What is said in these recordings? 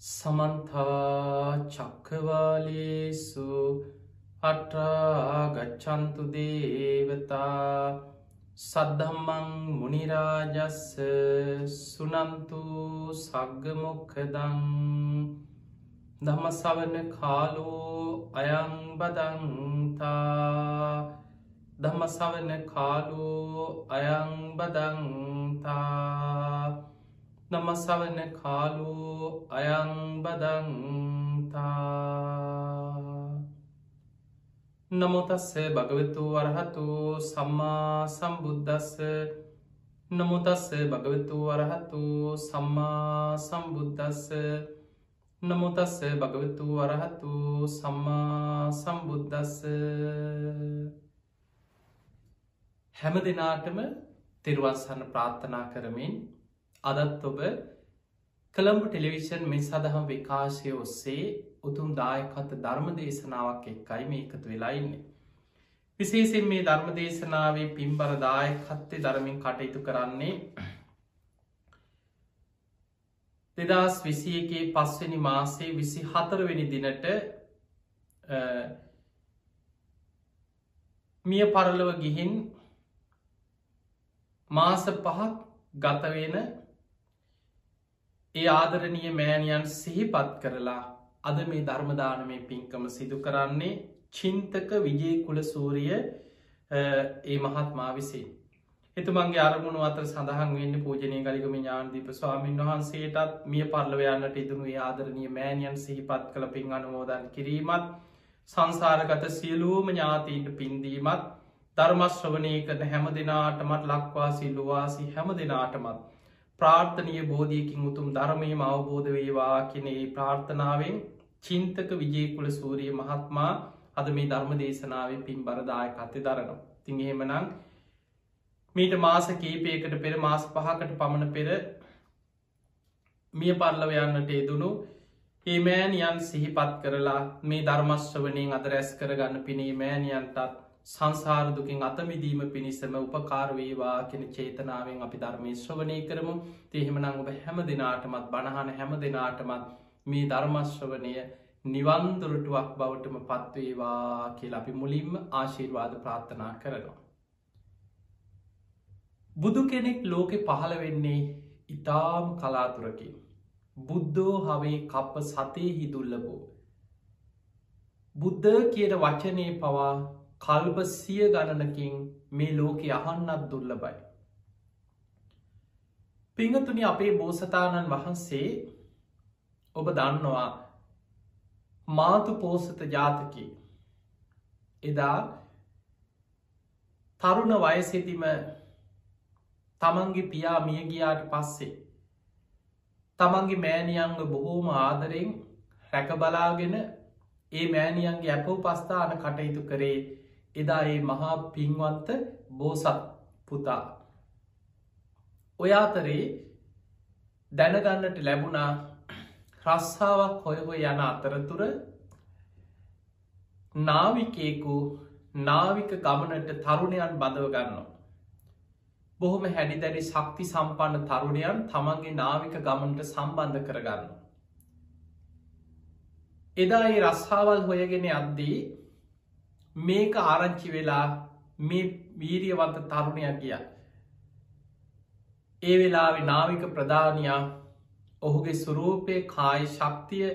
සමන්තා චක්කවාලේසු අටාගච්චන්තු දේවතා සද්ධම්මං මුනිරාජස්ස සුනන්තු සග්ගමොක්කදං දමසවන කාලෝ අයංබදන්තා දමසවන කාලෝ අයංබදන්තා නමසවන කාලෝ අයංබදන්තා නමුතස්ස භගවතු වරහතු සම්මා සම්බුද්ධස්ස නමුතස්ස භගවතු වරහතු සම්මා සම්බුද්ධස්ස නමුතස්ස භගවතු වරහතු සම්මා සම්බුද්ධස්ස හැම දෙනාටම තිරුවත්සන්න ප්‍රාර්ථනා කරමින් අදත් ඔබ කළම්බ ටෙලිවිෂන් මේ සඳහම් විකාශය ඔස්සේ උතුම් දායකත ධර්ම දේශනාවක් එක්කයි මේ එකතු වෙලාඉන්නේ. විශේසින් මේ ධර්ම දේශනාවේ පින්බර දායකත්තේ ධර්මින් කටයුතු කරන්නේ දෙදස් විසියගේ පස්වනි මාසේ විසි හතරවෙනි දිනට මිය පරලව ගිහින් මාස පහක් ගතවෙන ඒ ආදරණය මෑණියන් සිහිපත් කරලා අද මේ ධර්මදානමය පින්කම සිදු කරන්නේ චින්තක විජය කුල සූරිය ඒ මහත්මා විසින්. එතුමන්ගේ අරමුණු අතර සඳහන් වෙන්න පූජනය කලිකම ඥාන්දීප ස්වාමීන් වහන්සේටත් මිය පරලවයන්නට ඉදනු ආදරණය මෑණියන් සිහිපත් කළ පින් අනුමෝදන් කිරීමත් සංසාරගත සියලූම ඥාතීන්ට පින්දීමත් ධර්මශ්‍රවනය කරන හැම දෙනාටමත් ලක්වා සිල්ලුවාසි හැම දෙනාටමත් ප්‍රාර්ථනය බෝධියකින් උතුම් ධර්මයම අවබෝධ වේවා කෙනේ ප්‍රාර්ථනාවෙන් චින්තක විජයකුල සූරිය මහත්මා අද මේ ධර්ම දේශනාවෙන් පින් බරදාය කත්තේ දරනවා. තිං එහෙමනං මීට මාස කීපයකට පෙර මාස පහකට පමණ පෙර මිය පරලව යන්නට යෙදුණු ඒ මෑනියන් සිහිපත් කරලා මේ ධර්මශ්‍රවනයෙන් අද රැස් කරගන්න පිනේ මෑනියන්ටත් සංසාරදුකින් අතමිදීම පිණිසම උපකාරවේවා කෙන චේතනාවෙන් අපි ධර්මය ශ්‍රවනය කරමු තිහෙමනං ඔබ හැම දෙනාටමත් බණහන හැම දෙනාටමත් මේ ධර්මශ්‍රවනය නිවන්දුරටුවක් බවටම පත්වේවා කියල අපි මුලින්ම ආශීර්වාද ප්‍රාර්ථනා කරනවා. බුදු කෙනෙක් ලෝකෙ පහළ වෙන්නේ ඉතාම් කලාතුරකින්. බුද්ධෝ හවේ කප්ප සතේ හිදුල්ලබෝ. බුද්ධ කියන වචනය පවා කල්ප සිය ගණනකින් මේ ලෝකෙ අහන්නත් දුල්ල බයි. පිංහතුනි අපේ බෝසතාණන් වහන්සේ ඔබ දන්නවා මාතු පෝසත ජාතකි එදා තරුණ වයසෙතිම තමන්ගේ පියා මියගියාට පස්සේ තමන්ගේ මෑනියංග බොහෝම ආදරෙන් රැකබලාගෙන ඒ මෑනියන්ගේ ඇපෝ පස්ථාන කටයුතු කරේ එදා ඒ මහා පින්වන්ත බෝසත් පුතා. ඔයාතරේ දැනගන්නට ලැබුණා රස්සාාවක් හොයහො යන අතරතුර නාවිකයෙකු නාවික ගමනට තරුණයන් බඳව ගන්නවා. බොහොම හැඩිදැරි ශක්ති සම්පන්න තරුණයන් තමන්ගේ නාවික ගමන්ට සම්බන්ධ කරගන්න. එදා ඒ රස්සාවල් හොයගෙන අද්දී මේක ආරංචි වෙලා මේ වීරියවන්ත තරුණයක් ගිය. ඒ වෙලාවෙ නාවික ප්‍රධානයා ඔහුගේ සුරූපය කායි ශක්තිය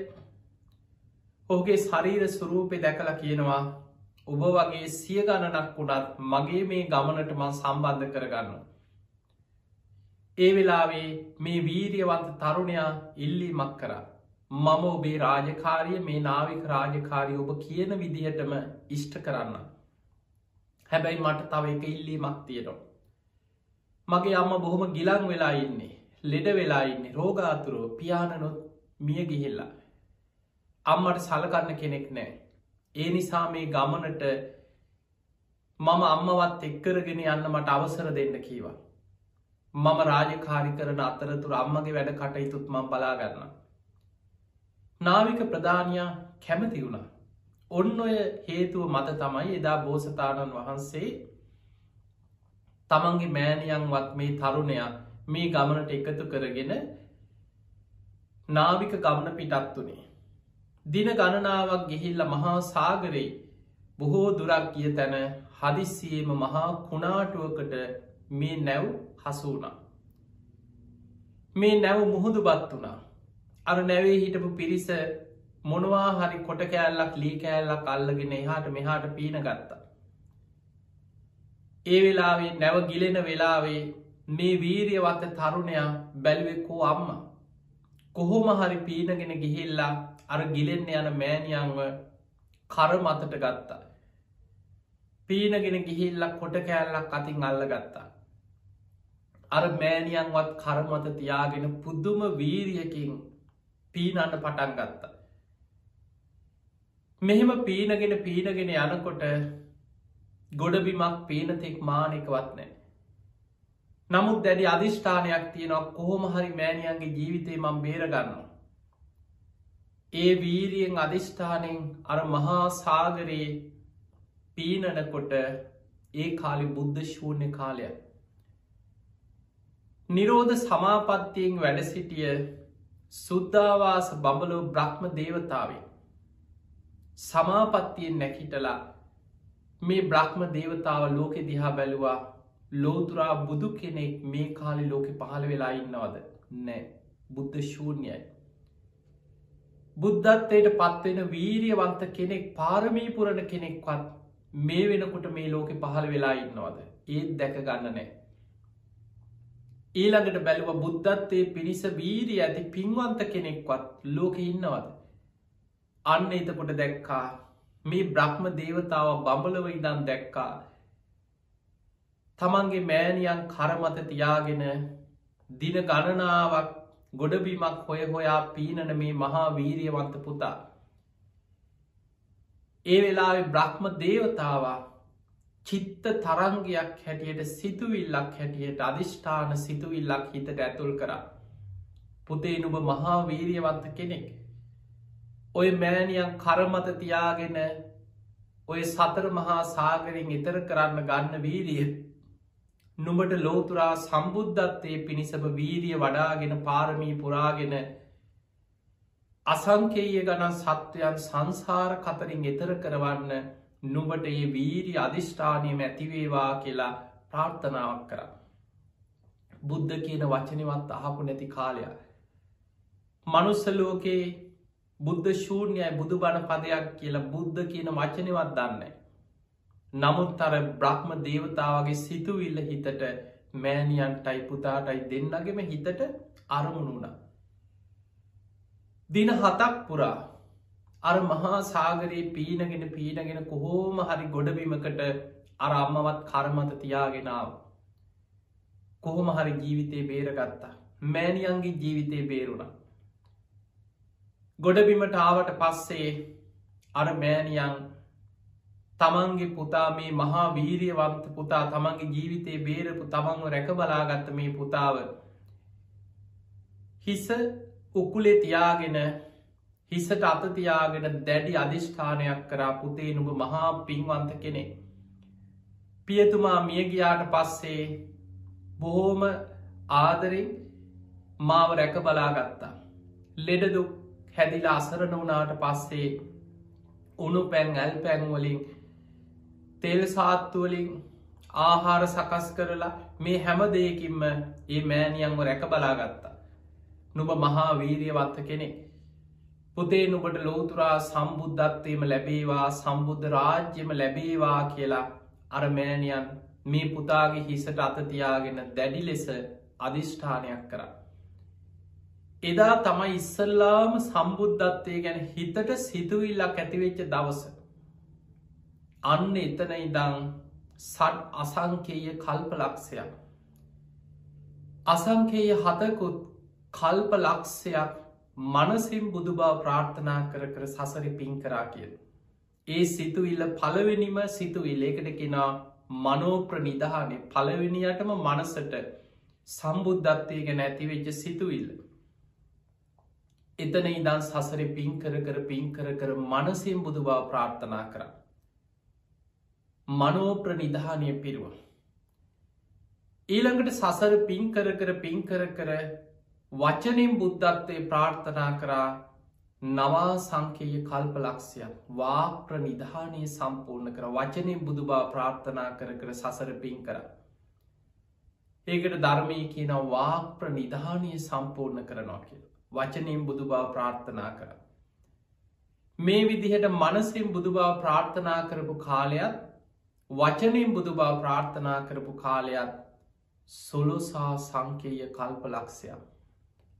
ඔහුගේ ශරීර සුරූපය දැකලා කියනවා ඔබ වගේ සිය ගණනක් වුණත් මගේ මේ ගමනට මං සම්බන්ධ කරගන්න. ඒ වෙලාවේ මේ වීරියවන්ත තරුණයා ඉල්ලි මක් කරා. මම ඔබේ රාජකාරිය මේ නාවික රාජකාරී ඔබ කියන විදිහටම ඉෂ්ට කරන්න. හැබැයි මට තව එක ඉල්ලීමක් තියෙනවා. මගේ අම්ම බොහොම ගිලං වෙලා ඉන්නේ ලෙඩ වෙලා ඉන්නේ රෝගාතුරෝ පියාණනොත් මිය ගිහිල්ලා. අම්මට සලකන්න කෙනෙක් නෑ. ඒ නිසා මේ ගමනට මම අම්මවත් එක්කරගෙන යන්න මට අවසර දෙන්න කීවා. මම රාජකාරි කරන අතරතුර අම්මගේ වැඩ කටයුතුත් මං බලාගන්න. නාවික ප්‍රධානයා කැමති වුණා. ඔන්න ඔය හේතුව මත තමයි එදා බෝසතාණන් වහන්සේ තමන්ගේ මෑනියන්වත් මේ තරුණයක් මේ ගමනට එකතු කරගෙන නාවික ගමන පිටත් වනේ. දින ගණනාවක් ගෙහිල්ල මහා සාගරේ බොහෝ දුරක් ගිය තැන හදිස්සියේම මහා කුණාටුවකට මේ නැව් හසුුණා. මේ නැව් මුහුදු බත් වනා. අර නැවේ හිටපු පිරිස මොනවා හරි කොට කෑල්ලක් ලී කෑල්ලක් අල්ලගෙන එහාට මෙහාට පීන ගත්තා. ඒ වෙලාවේ නැව ගිලෙන වෙලාවේ මේ වීරියවත්ත තරුණයා බැලුවෙක්කෝ අම්ම. කොහොම හරි පීනගෙන ගිහිල්ලා අර ගිලෙන්න යන මෑනියංව කර මතට ගත්තා. පීනගෙන ගිහිල්ලක් කොට කෑල්ලක් අතින් අල්ල ගත්තා. අර මෑනියන්වත් කරමත තියාගෙන පුද්දුම වීරියකින් පීනන්න පටන් ගත්තා. මෙහෙම පීනගෙන පීනගෙන යනකොට ගොඩබිමක් පීනතෙක් මානකවත් නෑ. නමුත් දැඩි අධිෂ්ඨානයක් තියෙනවා කොහොම හරි මෑනියන්ගේ ජීවිතය මං බේරගන්න. ඒ වීරියෙන් අධිෂ්ඨානයෙන් අර මහා සාගරයේ පීනනකොට ඒ කාලි බුද්ධ ශූර්ණය කාලයක්. නිරෝධ සමාපත්තියෙන් වැඩ සිටිය සුද්ධවාස බඹලෝ බ්‍රහ්ම දේවතාවේ. සමාපත්තියෙන් නැකිටලා මේ බ්‍රහ්ම දේවතාව ලෝකෙ දිහා බැලුවා ලෝතුරා බුදු කෙනෙක් මේ කාලි ලෝකෙ පහළ වෙලා ඉන්නවද නෑ බුද්ධ ශූර්ණයයි. බුද්ධත්වයට පත්වෙන වීරියවන්ත කෙනෙක් පාරමී පුරණ කෙනෙක්වත් මේ වෙනකොට මේ ලෝකෙ පහළ වෙලා ඉන්නවද ඒත් දැක ගන්න නෑ. ඊළඟට බැලුව බුද්ධත්වය පිරිස වීරී ඇති පින්වන්ත කෙනෙක්වත් ලෝක ඉන්නවද. අන්න එතකොට දැක්කා මේ බ්‍රහ්ම දේවතාව බඹලව ඉදන් දැක්කා තමන්ගේ මෑනියන් කරමත තියාගෙන දින ගණනාවක් ගොඩබීමක් හොය හොයා පීනන මේ මහා වීරියවන්ත පුතා. ඒ වෙලාවෙ බ්‍රහ්ම දේවතාවා චිත්ත තරංගයක් හැටියට සිතුවිල්ලක් හැටියට අධිෂ්ඨාන සිතුවිල්ලක් හිතට ඇතුල් කරා. පුතේ නුබ මහා වීරියවන්ත කෙනෙක්. ඔය මෑනියන් කරමත තියාගෙන ඔය සතර මහා සාගරින් එතර කරන්න ගන්න වීරිය නුඹට ලෝතුරා සම්බුද්ධත්තයේ පිණිසම වීරිය වඩාගෙන පාරමී පුරාගෙන අසංකේය ගන සත්වයන් සංසාර කතරින් එතර කරවන්න නුබට ඒ වීරි අධිෂ්ඨානයම ඇතිවේවා කියලා ප්‍රාර්ථනාවක් කර. බුද්ධ කියන වචනවත් අහපු නැති කාලයක්. මනුස්සලෝකයේ බුද්ධ ශූර්ණයයි බුදු බණ පදයක් කියලා බුද්ධ කියන වචනවත් දන්න. නමුත් අර බ්‍රහ්ම දේවතාවගේ සිතුවිල්ල හිතට මෑනියන්ටයි පුතාටයි දෙන්නගෙම හිතට අරමුණු වුණ. දින හතක් පුරා අර මහා සාගරයේ පීනගෙන පීනගෙන කොහෝම හරි ගොඩබිමකට අර අම්මවත් කරමත තියාගෙනාව. කොහොම හරි ජීවිතය බේරගත්තා. මෑනියන්ගේ ජීවිතය බේරුණ. ගොඩබිමට ආවට පස්සේ අර මෑනියන් තමන්ගේ පුතා මේ මහා වීරියවන්ත පුතා තමන්ගේ ජීවිතය බේරපු තමන්ව රැක බලාගත්ත මේ පුතාව හිස උකුලේ තියාගෙන හිසට අතතියාගෙන දැඩි අධිෂ්ඨානයක් කරා පුතේ නුබ මහා පින්වන්ත කෙනෙ. පියතුමා මියගියාට පස්සේ බොහෝම ආදරින් මාව රැක බලාගත්තා. ලෙඩදු හැදිල අසරණ වනාට පස්සේ උනු පැන් ඇල් පැන්වලින් තෙල් සාත්තුවලින් ආහාර සකස් කරලා මේ හැම දෙයකින්ම ඒ මෑනියන්ව රැක බලාගත්තා. නුබ මහා වීරියවත්ත කෙනෙක් පුතේ නුබට ලෝතුරා සම්බුද්ධත්වයම ලැබේවා සම්බුද්ධ රාජ්‍යම ලැබේවා කියලා අරමෑනියන් මේ පුතාගේ හිසට අතතියාගෙන දැඩි ලෙස අධිෂ්ඨානයක් කර. එදා තමයි ඉස්සල්ලාම සම්බුද්ධත්වය ගැන හිතට සිතුවිල්ලක් ඇතිවෙච්ච දවස. අන්න එතන ඉදං සට් අසංකේය කල්ප ලක්ෂයක්. අසංකේය හතකුත් කල්ප ලක්ෂයක් මනසිම් බුදු බව ප්‍රාර්ථනා කර කර සසරි පින් කරා කියල. ඒ සිතුවිල්ල පලවෙනිම සිතුවිල් ඒකට කෙනා මනෝප්‍ර නිදහනේ පලවෙනියටම මනසට සම්බුද්ධත්වය ගැන ඇතිවෙච්ච සිතුවිල්ල. එතන ඉදන් සසරි පින් කර කර පින් කර කර මනසිම් බුදු බව ප්‍රාර්ථනා කර. මනෝප්‍ර නිධානය පිරුව. ඊළඟට සසර පින් කර කර පින් කර කර වචනින් බුද්ධත්වය ප්‍රාර්ථනා කරා නවා සංකේය කල්ප ලක්ෂයක් වාප්‍ර නිධානය සම්පූර්ණ කර වචනින් බුදු බා ප්‍රාර්ථනා කර කර සසර පින් කර. ඒකට ධර්මය කියන වාප්‍ර නිධානය සම්පූර්ණ කරනවා කිය. වචනින් බුදු බා ප්‍රාර්ථනා කර. මේ විදිහට මනසින් බුදු බව ප්‍රාර්ථනා කරපු කාලයත් වචනින් බුදු බව ප්‍රාර්ථනා කරපු කාලයත් සොලොසා සංකේය කල්ප ලක්ෂයක්.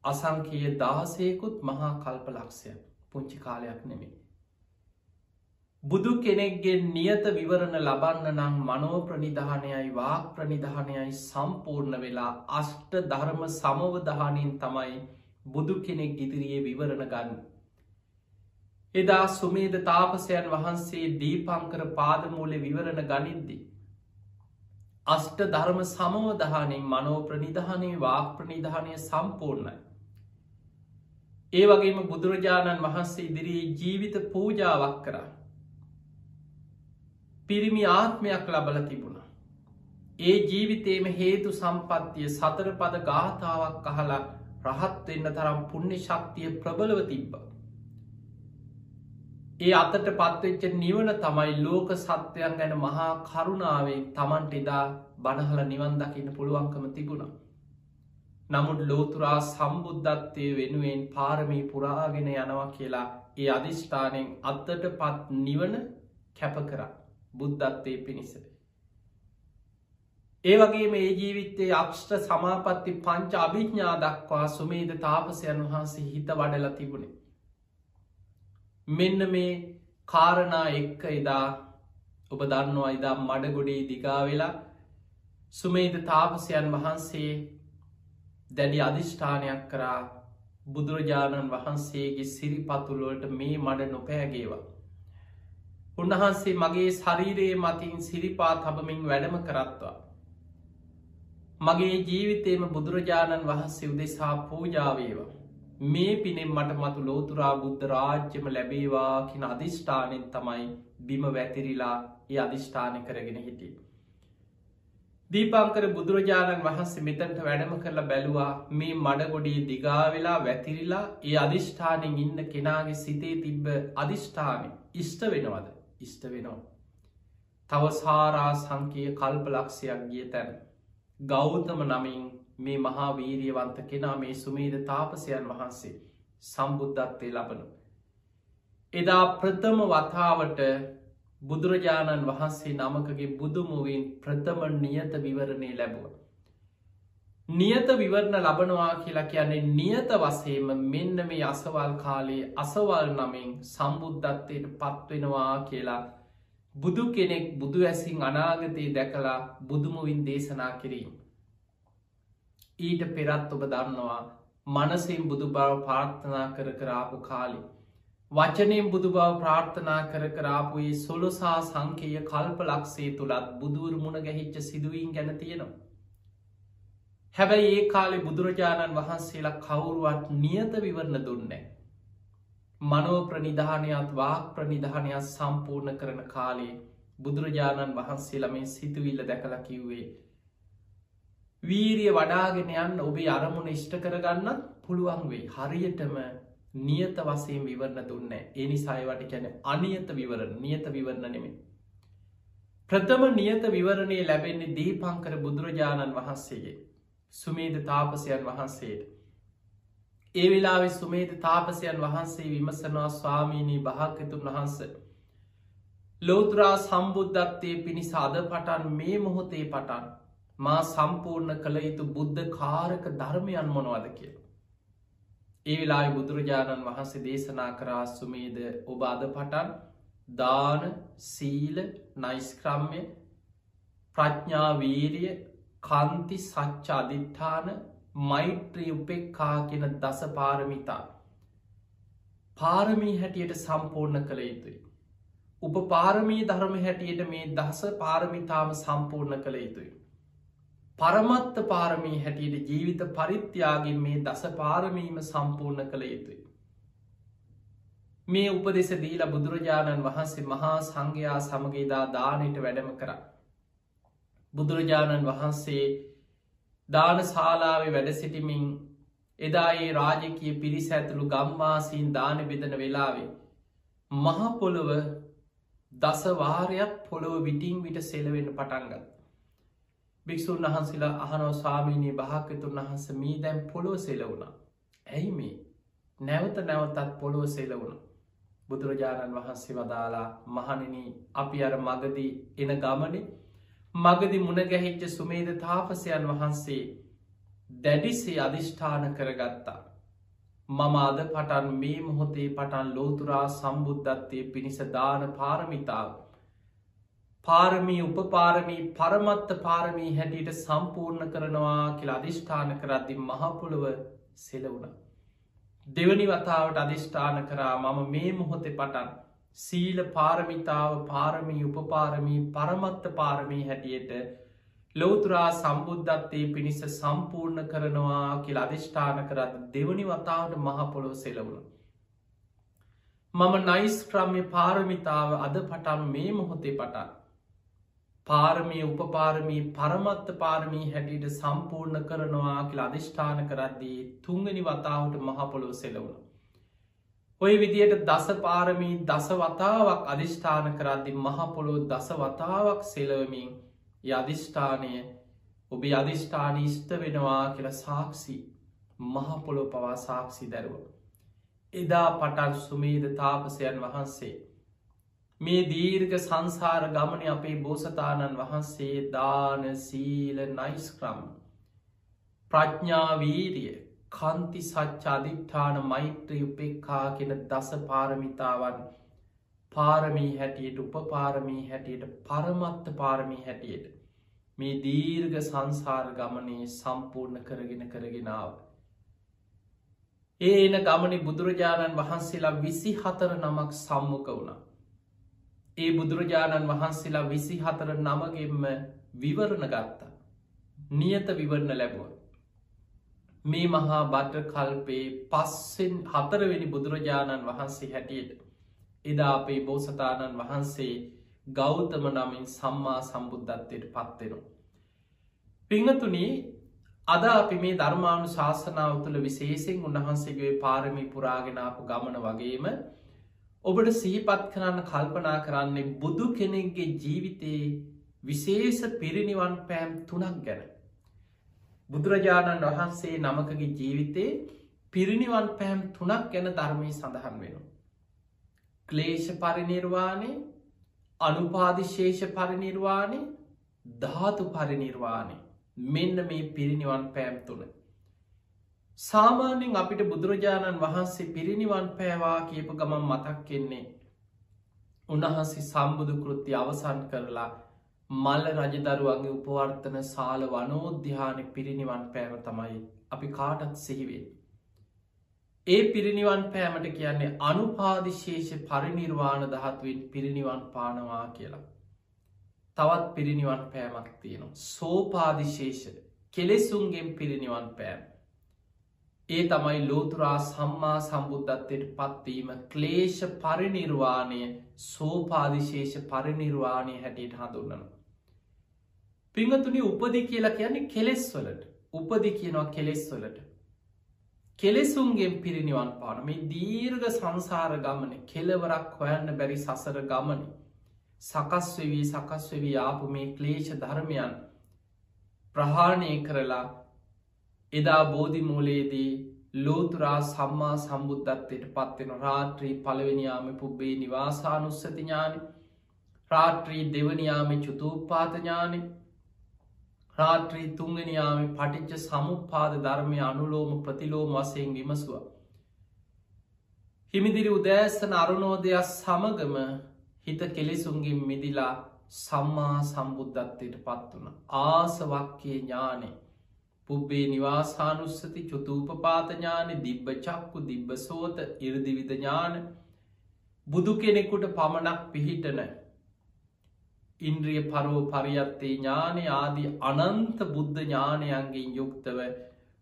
අසංකයේ දාසයකුත් මහා කල්ප ලක්ෂය පුංචි කාලයක් නෙමේ. බුදු කෙනෙක්ගේ නියත විවරණ ලබන්න නම් මනෝ ප්‍රනිධානයයි වාක් ප්‍රනිධානයයි සම්පූර්ණ වෙලා අෂ්ට ධර්ම සමවදහනින් තමයි බුදු කෙනෙක් ඉදිරියේ විවරණ ගන්න. එදා සුමේද තාපසයන් වහන්සේ දීපංකර පාදමූලෙ විවරණ ගනිද්දි. අෂ්ට ධර්ම සමවදහනින් මනෝ ප්‍රනිධානය වාක් ප්‍රනිධානය සම්පූර්ණයි. ඒ වගේම බුදුරජාණන් වහන්සේ ඉදිරියේ ජීවිත පූජාවක් කරා. පිරිමි ආත්මයක් ලබල තිබුණ. ඒ ජීවිතේම හේතු සම්පත්තිය සතර පද ගාථාවක් අහලා රහත් වෙන්න තරම් පුුණ්‍ය ශක්තිය ප්‍රබලව තිබ්බ. ඒ අතට පත්වෙච්ච නිවන තමයි ලෝක සත්‍යයන් ගැන මහා කරුණාවේ තමන්ට එදා බණහල නිවන් දකින්න පුළුවන්කම තිබුණා. නමුත් ලෝතුරා සම්බුද්ධත්වය වෙනුවෙන් පාරමී පුරාගෙන යනවා කියලා ඒ අධිෂ්ඨානයෙන් අත්තට පත් නිවන කැප කරා බුද්ධත්වය පිණිස. ඒ වගේ මේ ජීවිත්තේ අක්ෂ්ට සමාපත්ති පංච අභිඥා දක්වා සුමේද තාපසයන් වහන්සේ හිත වඩල තිබුණේ. මෙන්න මේ කාරණා එක්ක එදා ඔබ දන්නවා ඉදා මඩගොඩේ දිගා වෙලා සුමේද තාපසයන් වහන්සේ දැඩි අධිෂ්ඨානයක් කරා බුදුරජාණන් වහන්සේගේ සිරිපතුළුවට මේ මඩ නොපෑගේවා. උන්වහන්සේ මගේ ශරීරයේ මතින් සිරිපා තබමින් වැඩම කරත්වා. මගේ ජීවිතේම බුදුරජාණන් වහන්සේ උදෙසා පූජාවේවා. මේ පිනෙන් මට මතු ලෝතුරා බුද්ධ රාජ්‍යම ලැබේවා කින අධිෂ්ඨානෙන් තමයි බිම වැතිරිලා ඒ අධිෂ්ඨානය කරගෙන හිටිය. දීපංකර බුදුරජාණන් වහන්සේ මෙතැන්ට වැඩම කරලා බැලුවා මේ මඩගොඩිය දිගාවෙලා වැතිරිලා ඒ අධිෂ්ඨානෙන් ඉන්න කෙනාගේ සිතේ තිබ්බ අධිෂ්ඨානය ඉෂ්ට වෙනවද ඉෂ්ට වෙනවා. තව සාරා සංකය කල්ප ලක්ෂයක් ගිය තැන. ගෞතම නමින් මේ මහා වීරියවන්ත කෙනා මේ සුමේද තාපසයන් වහන්සේ සම්බුද්ධත්වය ලබනු. එදා ප්‍රථම වතාවට බුදුරජාණන් වහන්සේ නමකගේ බුදුමුවෙන් ප්‍රථම නියත විවරණය ලැබුව. නියත විවරණ ලබනවා කියලා කියන්නේ නියත වසේම මෙන්න මේ අසවල් කාලයේ අසවල් නමින් සම්බුද්ධත්වයට පත්වෙනවා කියලා බුදු කෙනෙක් බුදු ඇසින් අනාගතයේ දැකලා බුදුමුවින් දේශනා කිරීම. ඊට පෙරත් ඔබ දන්නවා මනසින් බුදු බව පාර්ථනා කර කරාපු කාලි. වචනයෙන් බුදු බව ප්‍රාර්ථනා කර කරාපුයේ සොලොසා සංකේය කල්ප ලක්සේ තුළත් බුදුවර මුණ ගැහිච්ච සිදුවීන් ගැන තියෙනවා. හැබැයි ඒ කාලෙ බුදුරජාණන් වහන්සේලා කවුරුවත් නියත විවරණ දුන්නේ. මනෝ ප්‍රනිධානයත් වාක් ප්‍රනිධානයක් සම්පූර්ණ කරන කාලේ බුදුරජාණන් වහන්සේලා මේ සිතුවිල්ල දැකල කිව්වේ. වීරිය වඩාගෙන යන්න ඔබේ අරමුණ ඉෂ්ට කරගන්න පුළුවන් වේ හරියටම නියත වසයෙන් විවරණ දුන්න එනි සයවට කැන අනියත විවරණ නියත විවරණ නෙමේ. ප්‍රථම නියත විවරණය ලැබෙන්නේ දීපංකර බුදුරජාණන් වහන්සේගේ සුමේද තාපසයන් වහන්සේට. ඒ වෙලාවෙ සුමේද තාපසයන් වහන්සේ විමසනවා ස්වාමීණී භාකතුන් වහන්ස. ලෝතුරා සම්බුද්ධත්වය පිණිස අද පටන් මේ මොහොතේ පටන් මා සම්පූර්ණ කළ යුතු බුද්ධ කාරක ධර්මයන් මොනවද කියලා. ඒ වෙලායි බුදුරජාණන් වහන්සේ දේශනා කරා සුමේද ඔබ අද පටන් දාන සීල නයිස්ක්‍රම්ය ප්‍රඥාවීරිය කන්ති සච්ච අධිට්ඨාන මෛත්‍රී උපෙක්කා කියෙන දස පාරමිතා පාරමී හැටියට සම්පූර්ණ කළ යුතුයි. උප පාරමී ධර්ම හැටියට මේ දස පාරමිතාව සම්පූර්ණ කළ යුතුයි. පරමත්ත පාරමී හැටියට ජීවිත පරිත්‍යයාගෙන් මේ දස පාරමීම සම්පූර්ණ කළ යුතුයි. මේ උපදෙස දීලා බුදුරජාණන් වහන්සේ මහා සංඝයා සමගේදා දානයට වැඩම කර. බුදුරජාණන් වහන්සේ දාන ශාලාවේ වැඩ සිටිමින් එදා ඒ රාජකය පිරිස ඇතුළු ගම්වාසීන් දාන බෙදන වෙලාවේ. මහපොළොව දසවාරයක් පොළොව විටිං විට සෙලවෙන්න පටන්ගත්. භික්‍ෂූන් වහන්සේලා අහනෝ ස්වාමීනී භාකතුන් වහන්ස මී දැම් පොළොව සෙලවුණ. ඇයි මේ නැවත නැවතත් පොළොව සෙලවුණ. බුදුරජාණන් වහන්සේ වදාලා මහනින අපි අර මගදී එන ගමන මගදි මුණගැහිච්ච සුමේද තාපසයන් වහන්සේ දැඩිසේ අධිෂ්ඨාන කරගත්තා. මම අද පටන් මේ මොහොතේ පටන් ලෝතුරා සම්බුද්ධත්වය පිණිස දාන පාරමිතාව. පාරමී උපපාරමී පරමත්ත පාරමී හැටියට සම්පූර්ණ කරනවා කියලා අධිෂ්ඨාන කරද්දි මහපුළුව සෙලවුණ. දෙවනි වතාවට අධිෂ්ඨාන කරා මම මේ මොහොතෙ පටන් සීල පාරමිතාව පාරමී උපපාරමී පරමත්ත පාරමී හැටියට ලෝතුරා සම්බුද්ධත්තේ පිණිස සම්පූර්ණ කරනවා කියල අධිෂ්ඨාන කරත් දෙවනි වතාවට මහපොළොව සෙලවුණ. මම නයිස් ක්‍රම්ය පාරමිතාව අද පටන් මේ මොහොතේ පටන්. පාරමී උපපාරමී පරමත්ත පාරමී හැටියට සම්පූර්ණ කරනවා කියලා අධිෂ්ඨාන කරද්දී තුංගනි වතාවට මහපොළොව සෙලවුණ. ඔය විදියට දස පාරමී දස වතාවක් අධිෂ්ඨාන කරද්දි මහපොළොව දස වතාවක් සෙලවමින් යධිෂ්ඨානය ඔබේ අධිෂ්ඨාන ඉෂ්ට වෙනවා කියල සාක්ෂි මහපොළො පවා සාක්ෂි දැරුව. එදා පටන් සුමේද තාපසයන් වහන්සේ. මේ දීර්ග සංසාර ගමන අපේ බෝසතාණන් වහන්සේ දාන සීල නයිස්ක්‍රම්. ප්‍රඥාවීරිය කන්ති සච්චාධිට්ඨාන මෛත්‍රී උපෙක්කා කෙන දස පාරමිතාවන් පාරමී හැටියට උපපාරමී හැටියට පරමත්ත පාරමී හැටියට මේ දීර්ග සංසාර ගමනේ සම්පූර්ණ කරගෙන කරගෙනාව. ඒ එන ගමනි බුදුරජාණන් වහන්සේලා විසි හතර නමක් සම්මුක වුණා. ඒ බුදුරජාණන් වහන්සේලා විසි හතර නමගෙන්ම විවරණ ගත්තා. නියත විවරණ ලැබුව. මේ මහා බට්ට කල්පේ පස්සෙන් හතරවෙනි බුදුරජාණන් වහන්සේ හැටියට එදා අපේ බෝසතාණන් වහන්සේ ගෞතම නමින් සම්මා සම්බුද්ධත්වයට පත්වෙනවා. පිංහතුනී අද අපි මේ ධර්මාණු ශාසනාව තුළ විශේසිෙන් උන්වහන්සේගේ පාරමි පුරාගෙනාපු ගමන වගේම ඔබට සිහිපත් කරන්න කල්පනා කරන්නේ බුදු කෙනෙක්ගේ ජීවිතයේ විශේෂ පිරිනිවන් පෑම් තුනක් ගැන. බුදුරජාණන් වහන්සේ නමකගේ ජීවිතේ පිරිනිවන් පෑම් තුනක් ගැන ධර්මය සඳහන් වෙනවා. ක්ලේෂ පරිනිර්වාණය අනුපාදිශේෂ පරිනිර්වාණය ධාතු පරිනිර්වාණය මෙන්න මේ පිරිනිවන් පෑම් තුළ. සාමාන්‍යෙන් අපිට බුදුරජාණන් වහන්සේ පිරිනිවන් පෑවා කියපු ගමන් මතක් කෙන්නේ. උන්වහන්සේ සම්බුදු කෘති අවසන් කරලා මල්ල රජදරුවන්ගේ උපවර්තන සාල වනෝද්‍යාන පිරිනිවන් පෑම තමයි අපි කාටත් සිහිවෙන්. ඒ පිරිනිවන් පෑමට කියන්නේ අනුපාදිශේෂ පරිනිර්වාණ දහත්වෙන් පිරිනිවන් පානවා කියලා. තවත් පිරිනිවන් පෑමක් තියෙනවා. සෝපාදිශේෂ කෙලෙසුන්ගෙන් පිරිනිවන් පෑම්. ඒ තමයි ලෝතුරා සම්මා සම්බුද්ධත්වයට පත්වීම ක්ලේෂ පරිනිර්වාණය සෝපාදිශේෂ පරිනිර්වාණය හැටියට හඳුන්නනවා. පිංහතුනි උපදි කියලා කියන්නේ කෙලෙස් වලට. උපදි කියනවා කෙලෙස් වලට. කෙලෙසුන්ගෙන් පිරිනිවන් පාන. මේ දීර්ග සංසාර ගමන කෙලවරක් හොයන්න බැරි සසර ගමන සකස්වෙවී සකස්වෙවී ආපු මේ ක්ලේෂ ධර්මයන් ප්‍රහාණය කරලා එදා බෝධිමූලයේදී ලෝතුරා සම්මා සම්බුද්ධත්වයට පත්වෙන රාත්‍රී පළවෙනියාම පුබ්බේ නිවාසානුස්සතිඥානි රාත්‍රී දෙවනියාම චුතූපාතඥානි රාත්‍රී තුංගනියාම පටිච්ච සමුපාද ධර්මය අනුලෝම ප්‍රතිලෝම වසයෙන් විමසුව. හිමිදිරි උදෑස්සන අරුණෝදයක් සමගම හිත කෙලෙසුන්ගින් මිදිලා සම්මා සම්බුද්ධත්වයට පත් වන ආසවක්කේ ඥානේ පුබ්බේ නිවාසානුස්සති චුතූපපාතඥාන දිබ්බ චක්කු දිබ්බ සෝත ඉරදිවිධඥාන බුදු කෙනෙකුට පමණක් පිහිටන ඉන්ද්‍රිය පරෝ පරියත්තේ ඥානය ආදී අනන්ත බුද්ධ ඥානයන්ගෙන් යුක්තව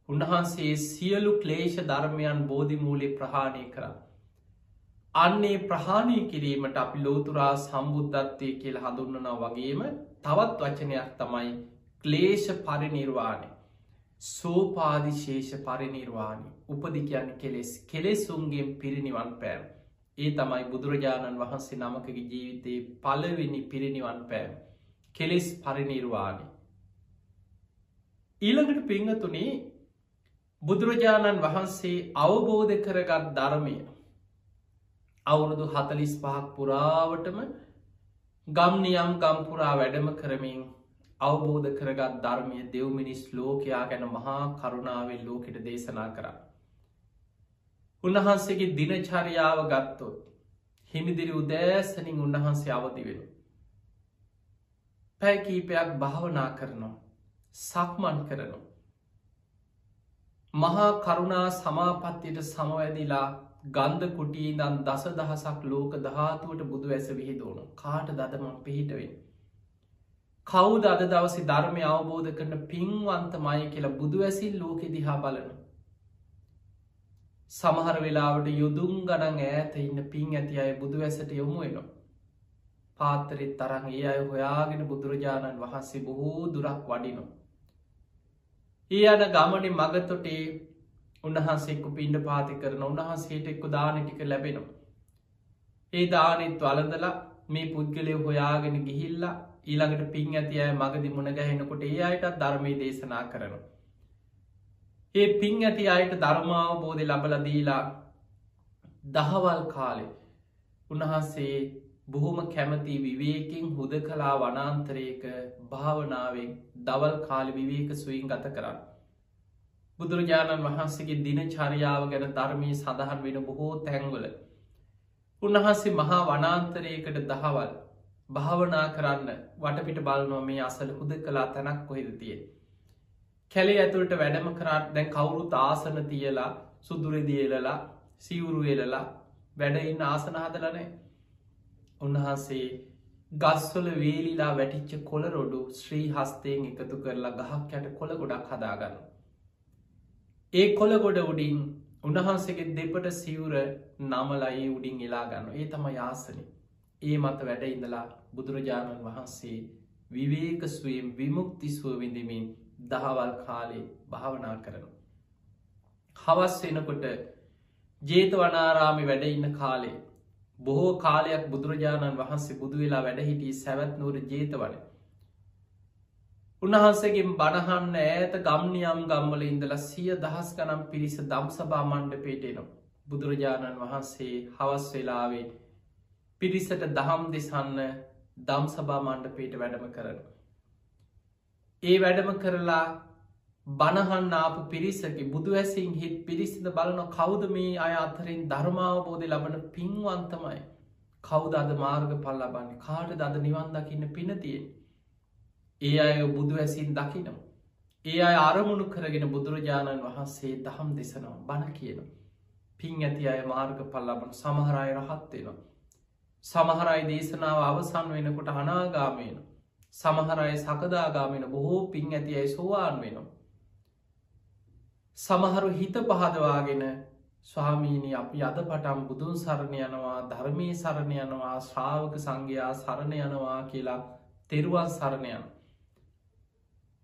උන්වහන්සේ සියලු ක්ලේෂ ධර්මයන් බෝධිමූලේ ප්‍රහාණය කර. අන්නේ ප්‍රහාණය කිරීමට අපි ලෝතුරා සම්බුද්ධත්වය කියල හඳුන්නනා වගේම තවත් වචනයක් තමයි ක්ලේෂ පරිනිර්වාණය. සෝපාදිශේෂ පරිනිර්වාණි උපදි කියන්න කෙලෙස් කෙලෙසුන්ගේ පිරිනිවන් පෑම් ඒ තමයි බුදුරජාණන් වහන්සේ නමකගේ ජීවිතයේ පලවෙනි පිරිනිවන් පෑම් කෙලෙස් පරිනිර්වාණි ඊළඟට පිංහතුනේ බුදුරජාණන් වහන්සේ අවබෝධ කරගත් ධර්මය. අවුරුදු හතලිස් පහක් පුරාවටම ගම්නියම් ගම්පුරා වැඩම කරමින් අවබෝධ කරගත් ධර්මය දෙව්මිනිස් ලෝකයා ගැන මහා කරුණාවෙන් ලෝකෙට දේශනා කරා. උන්වහන්සේගේ දිනචරියාව ගත්තොත් හිමිදිරි උදෑසනින් උන්වහන්සේ අවදි වෙන. පැැකීපයක් භාවනා කරනවා සක්මන් කරනවා. මහා කරුණා සමාපත්තියට සමවැදිලා ගන්ධ කුටියදන් දස දහසක් ලෝක දහතුවට බුදු ඇස විහිදෝන කාට දදමක් පිහිටවෙන්. කවුද අද දවසි ධර්මය අවබෝධ කරන පින්වන්තමය කියලා බුදු ඇසිල් ලෝකෙ දිහා බලන. සමහර වෙලාවට යුදුම් ගණන් ඈත ඉන්න පින් ඇති අය බුදු ඇසට යොමු වෙනවා. පාතරෙත් තරන් ඒ අය හොයාගෙන බුදුරජාණන් වහන්සේ බොහෝ දුරක් වඩිනවා. ඒ අන ගමන මගතොටේ උන්වහන්සෙක්කු පින්ඩ පාති කරන උන්වහන්සේට එක්කු දානටික ලැබෙනවා. ඒ දානෙත් වලඳලා මේ පුද්ගලය හොයාගෙන ගිහිල්ලා ඊළඟට පින් ඇති අය මගදි මුණ ගැහෙනකොට ඒ අයටත් ධර්මය දේශනා කරනවා. ඒ පින් ඇති අයට ධර්මාවබෝධය ලබලදීලා දහවල් කාලෙ උන්වහන්සේ බොහොම කැමති විවේකින් හුද කලා වනාන්තරයක භාවනාවෙන් දවල් කාලි විවේක සුවින් ගත කරන්න. බුදුරජාණන් වහන්සේගේ දින චරියාව ගැන ධර්මී සඳහන් වෙන බොහෝ තැන්වල. උන්වහන්සේ මහා වනාන්තරයකට දහවල් භාවනා කරන්න වටපිට බලනො මේ අසල හුද කලා තැනක් කොහෙද තිය. කැලේ ඇතුළට වැඩම කරාට දැන් කවුරුත් ආසන තියලා සුදුරදියලලා සිවුරු එලලා වැඩඉන්න ආසන හදලනෑ. උන්වහන්සේ ගස්වල වේලිලා වැටිච්ච කොළරොඩු ශ්‍රී හස්තයෙන් එකතු කරලා ගහක් යට කොළ ගොඩක් හදාගන්න. ඒ කොළ ගොඩ උඩින් උන්වහන්සේගේ දෙපට සිවුර නමලයි උඩින් එලා ගන්න ඒ තම යාසන ඒ මත වැඩ ඉඳලා බුදුරජාණන් වහන්සේ විවේකස්වයෙන් විමුක්තිස්ව විඳමින් දහවල් කාලේ භාවනා කරන. හවස් වෙනකොට ජේතවනාරාමි වැඩ ඉන්න කාලේ බොහෝ කාලයක් බුදුරජාණන් වහන්සේ බුදු වෙලා වැඩහිටිය සැවත්නූර ජේතවන උන්වහන්සේගෙන් බණහන්න ඈත ගම්නියම් ගම්වල ඉඳලා සිය දහස් ගනම් පිරිස දම්සභා මණ්ඩ පේටේනවා. බුදුරජාණන් වහන්සේ හවස් වෙලාවේ පිරිසට දහම් දෙසන්න දම්සභා මණ්ඩපේට වැඩම කරන. ඒ වැඩම කරලා බණහන්න ආපු පිරිසකි බුදු ඇසින් හිත් පිරිසිද බලන කෞද මේ අය අතරින් ධර්මාවබෝධය ලබන පින්වන්තමයි කෞද අද මාර්ග පල් ලබන්නේ කාට දද නිවන් දකින්න පිනතියෙන් ඒ අය බුදු ඇසින් දකිනවා. ඒ අය අරමුණු කරගෙන බුදුරජාණන් වහන්සේ දහම් දෙසනවා බණ කියන. පින් ඇති අය මාර්ග පල්ලබන සමහරය රහත්වෙනවා. සමහරයි දේශනාව අවසන් වෙනකොට අනාගාමයන. සමහරය සකදාගාමෙන බොහෝ පින් ඇති අයි සෝවාන් වෙනවා. සමහරු හිත පහදවාගෙන ස්වාමීණි අපි අද පටම් බුදුන් සරණ යනවා ධර්මී සරණ යනවා ශ්‍රාවක සංඝයා සරණ යනවා කියලා තෙරුවන් සරණයන්.